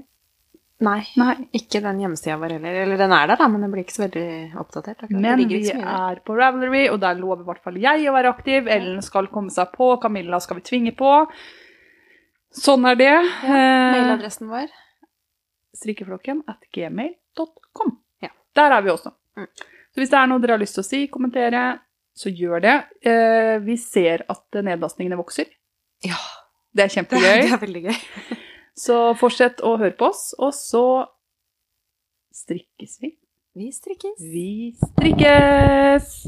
Speaker 1: Nei,
Speaker 2: Nei.
Speaker 1: ikke den hjemmesida vår heller. Eller den er der, da, men den blir ikke så veldig oppdatert. akkurat.
Speaker 2: Men vi er på Ravelry, og der lover i hvert fall jeg å være aktiv. Ellen skal komme seg på, Camilla skal vi tvinge på. Sånn er det. Ja,
Speaker 1: Mailadressen vår.
Speaker 2: strikkeflokken at gmail.com.
Speaker 1: Ja.
Speaker 2: Der er vi også.
Speaker 1: Mm.
Speaker 2: Så hvis det er noe dere har lyst til å si, kommentere, så gjør det. Eh, vi ser at nedlastningene vokser.
Speaker 1: Ja.
Speaker 2: Det er
Speaker 1: Det,
Speaker 2: kjempegøy.
Speaker 1: det er veldig gøy.
Speaker 2: Så fortsett å høre på oss, og så strikkes vi.
Speaker 1: Vi strikkes.
Speaker 2: Vi strikkes!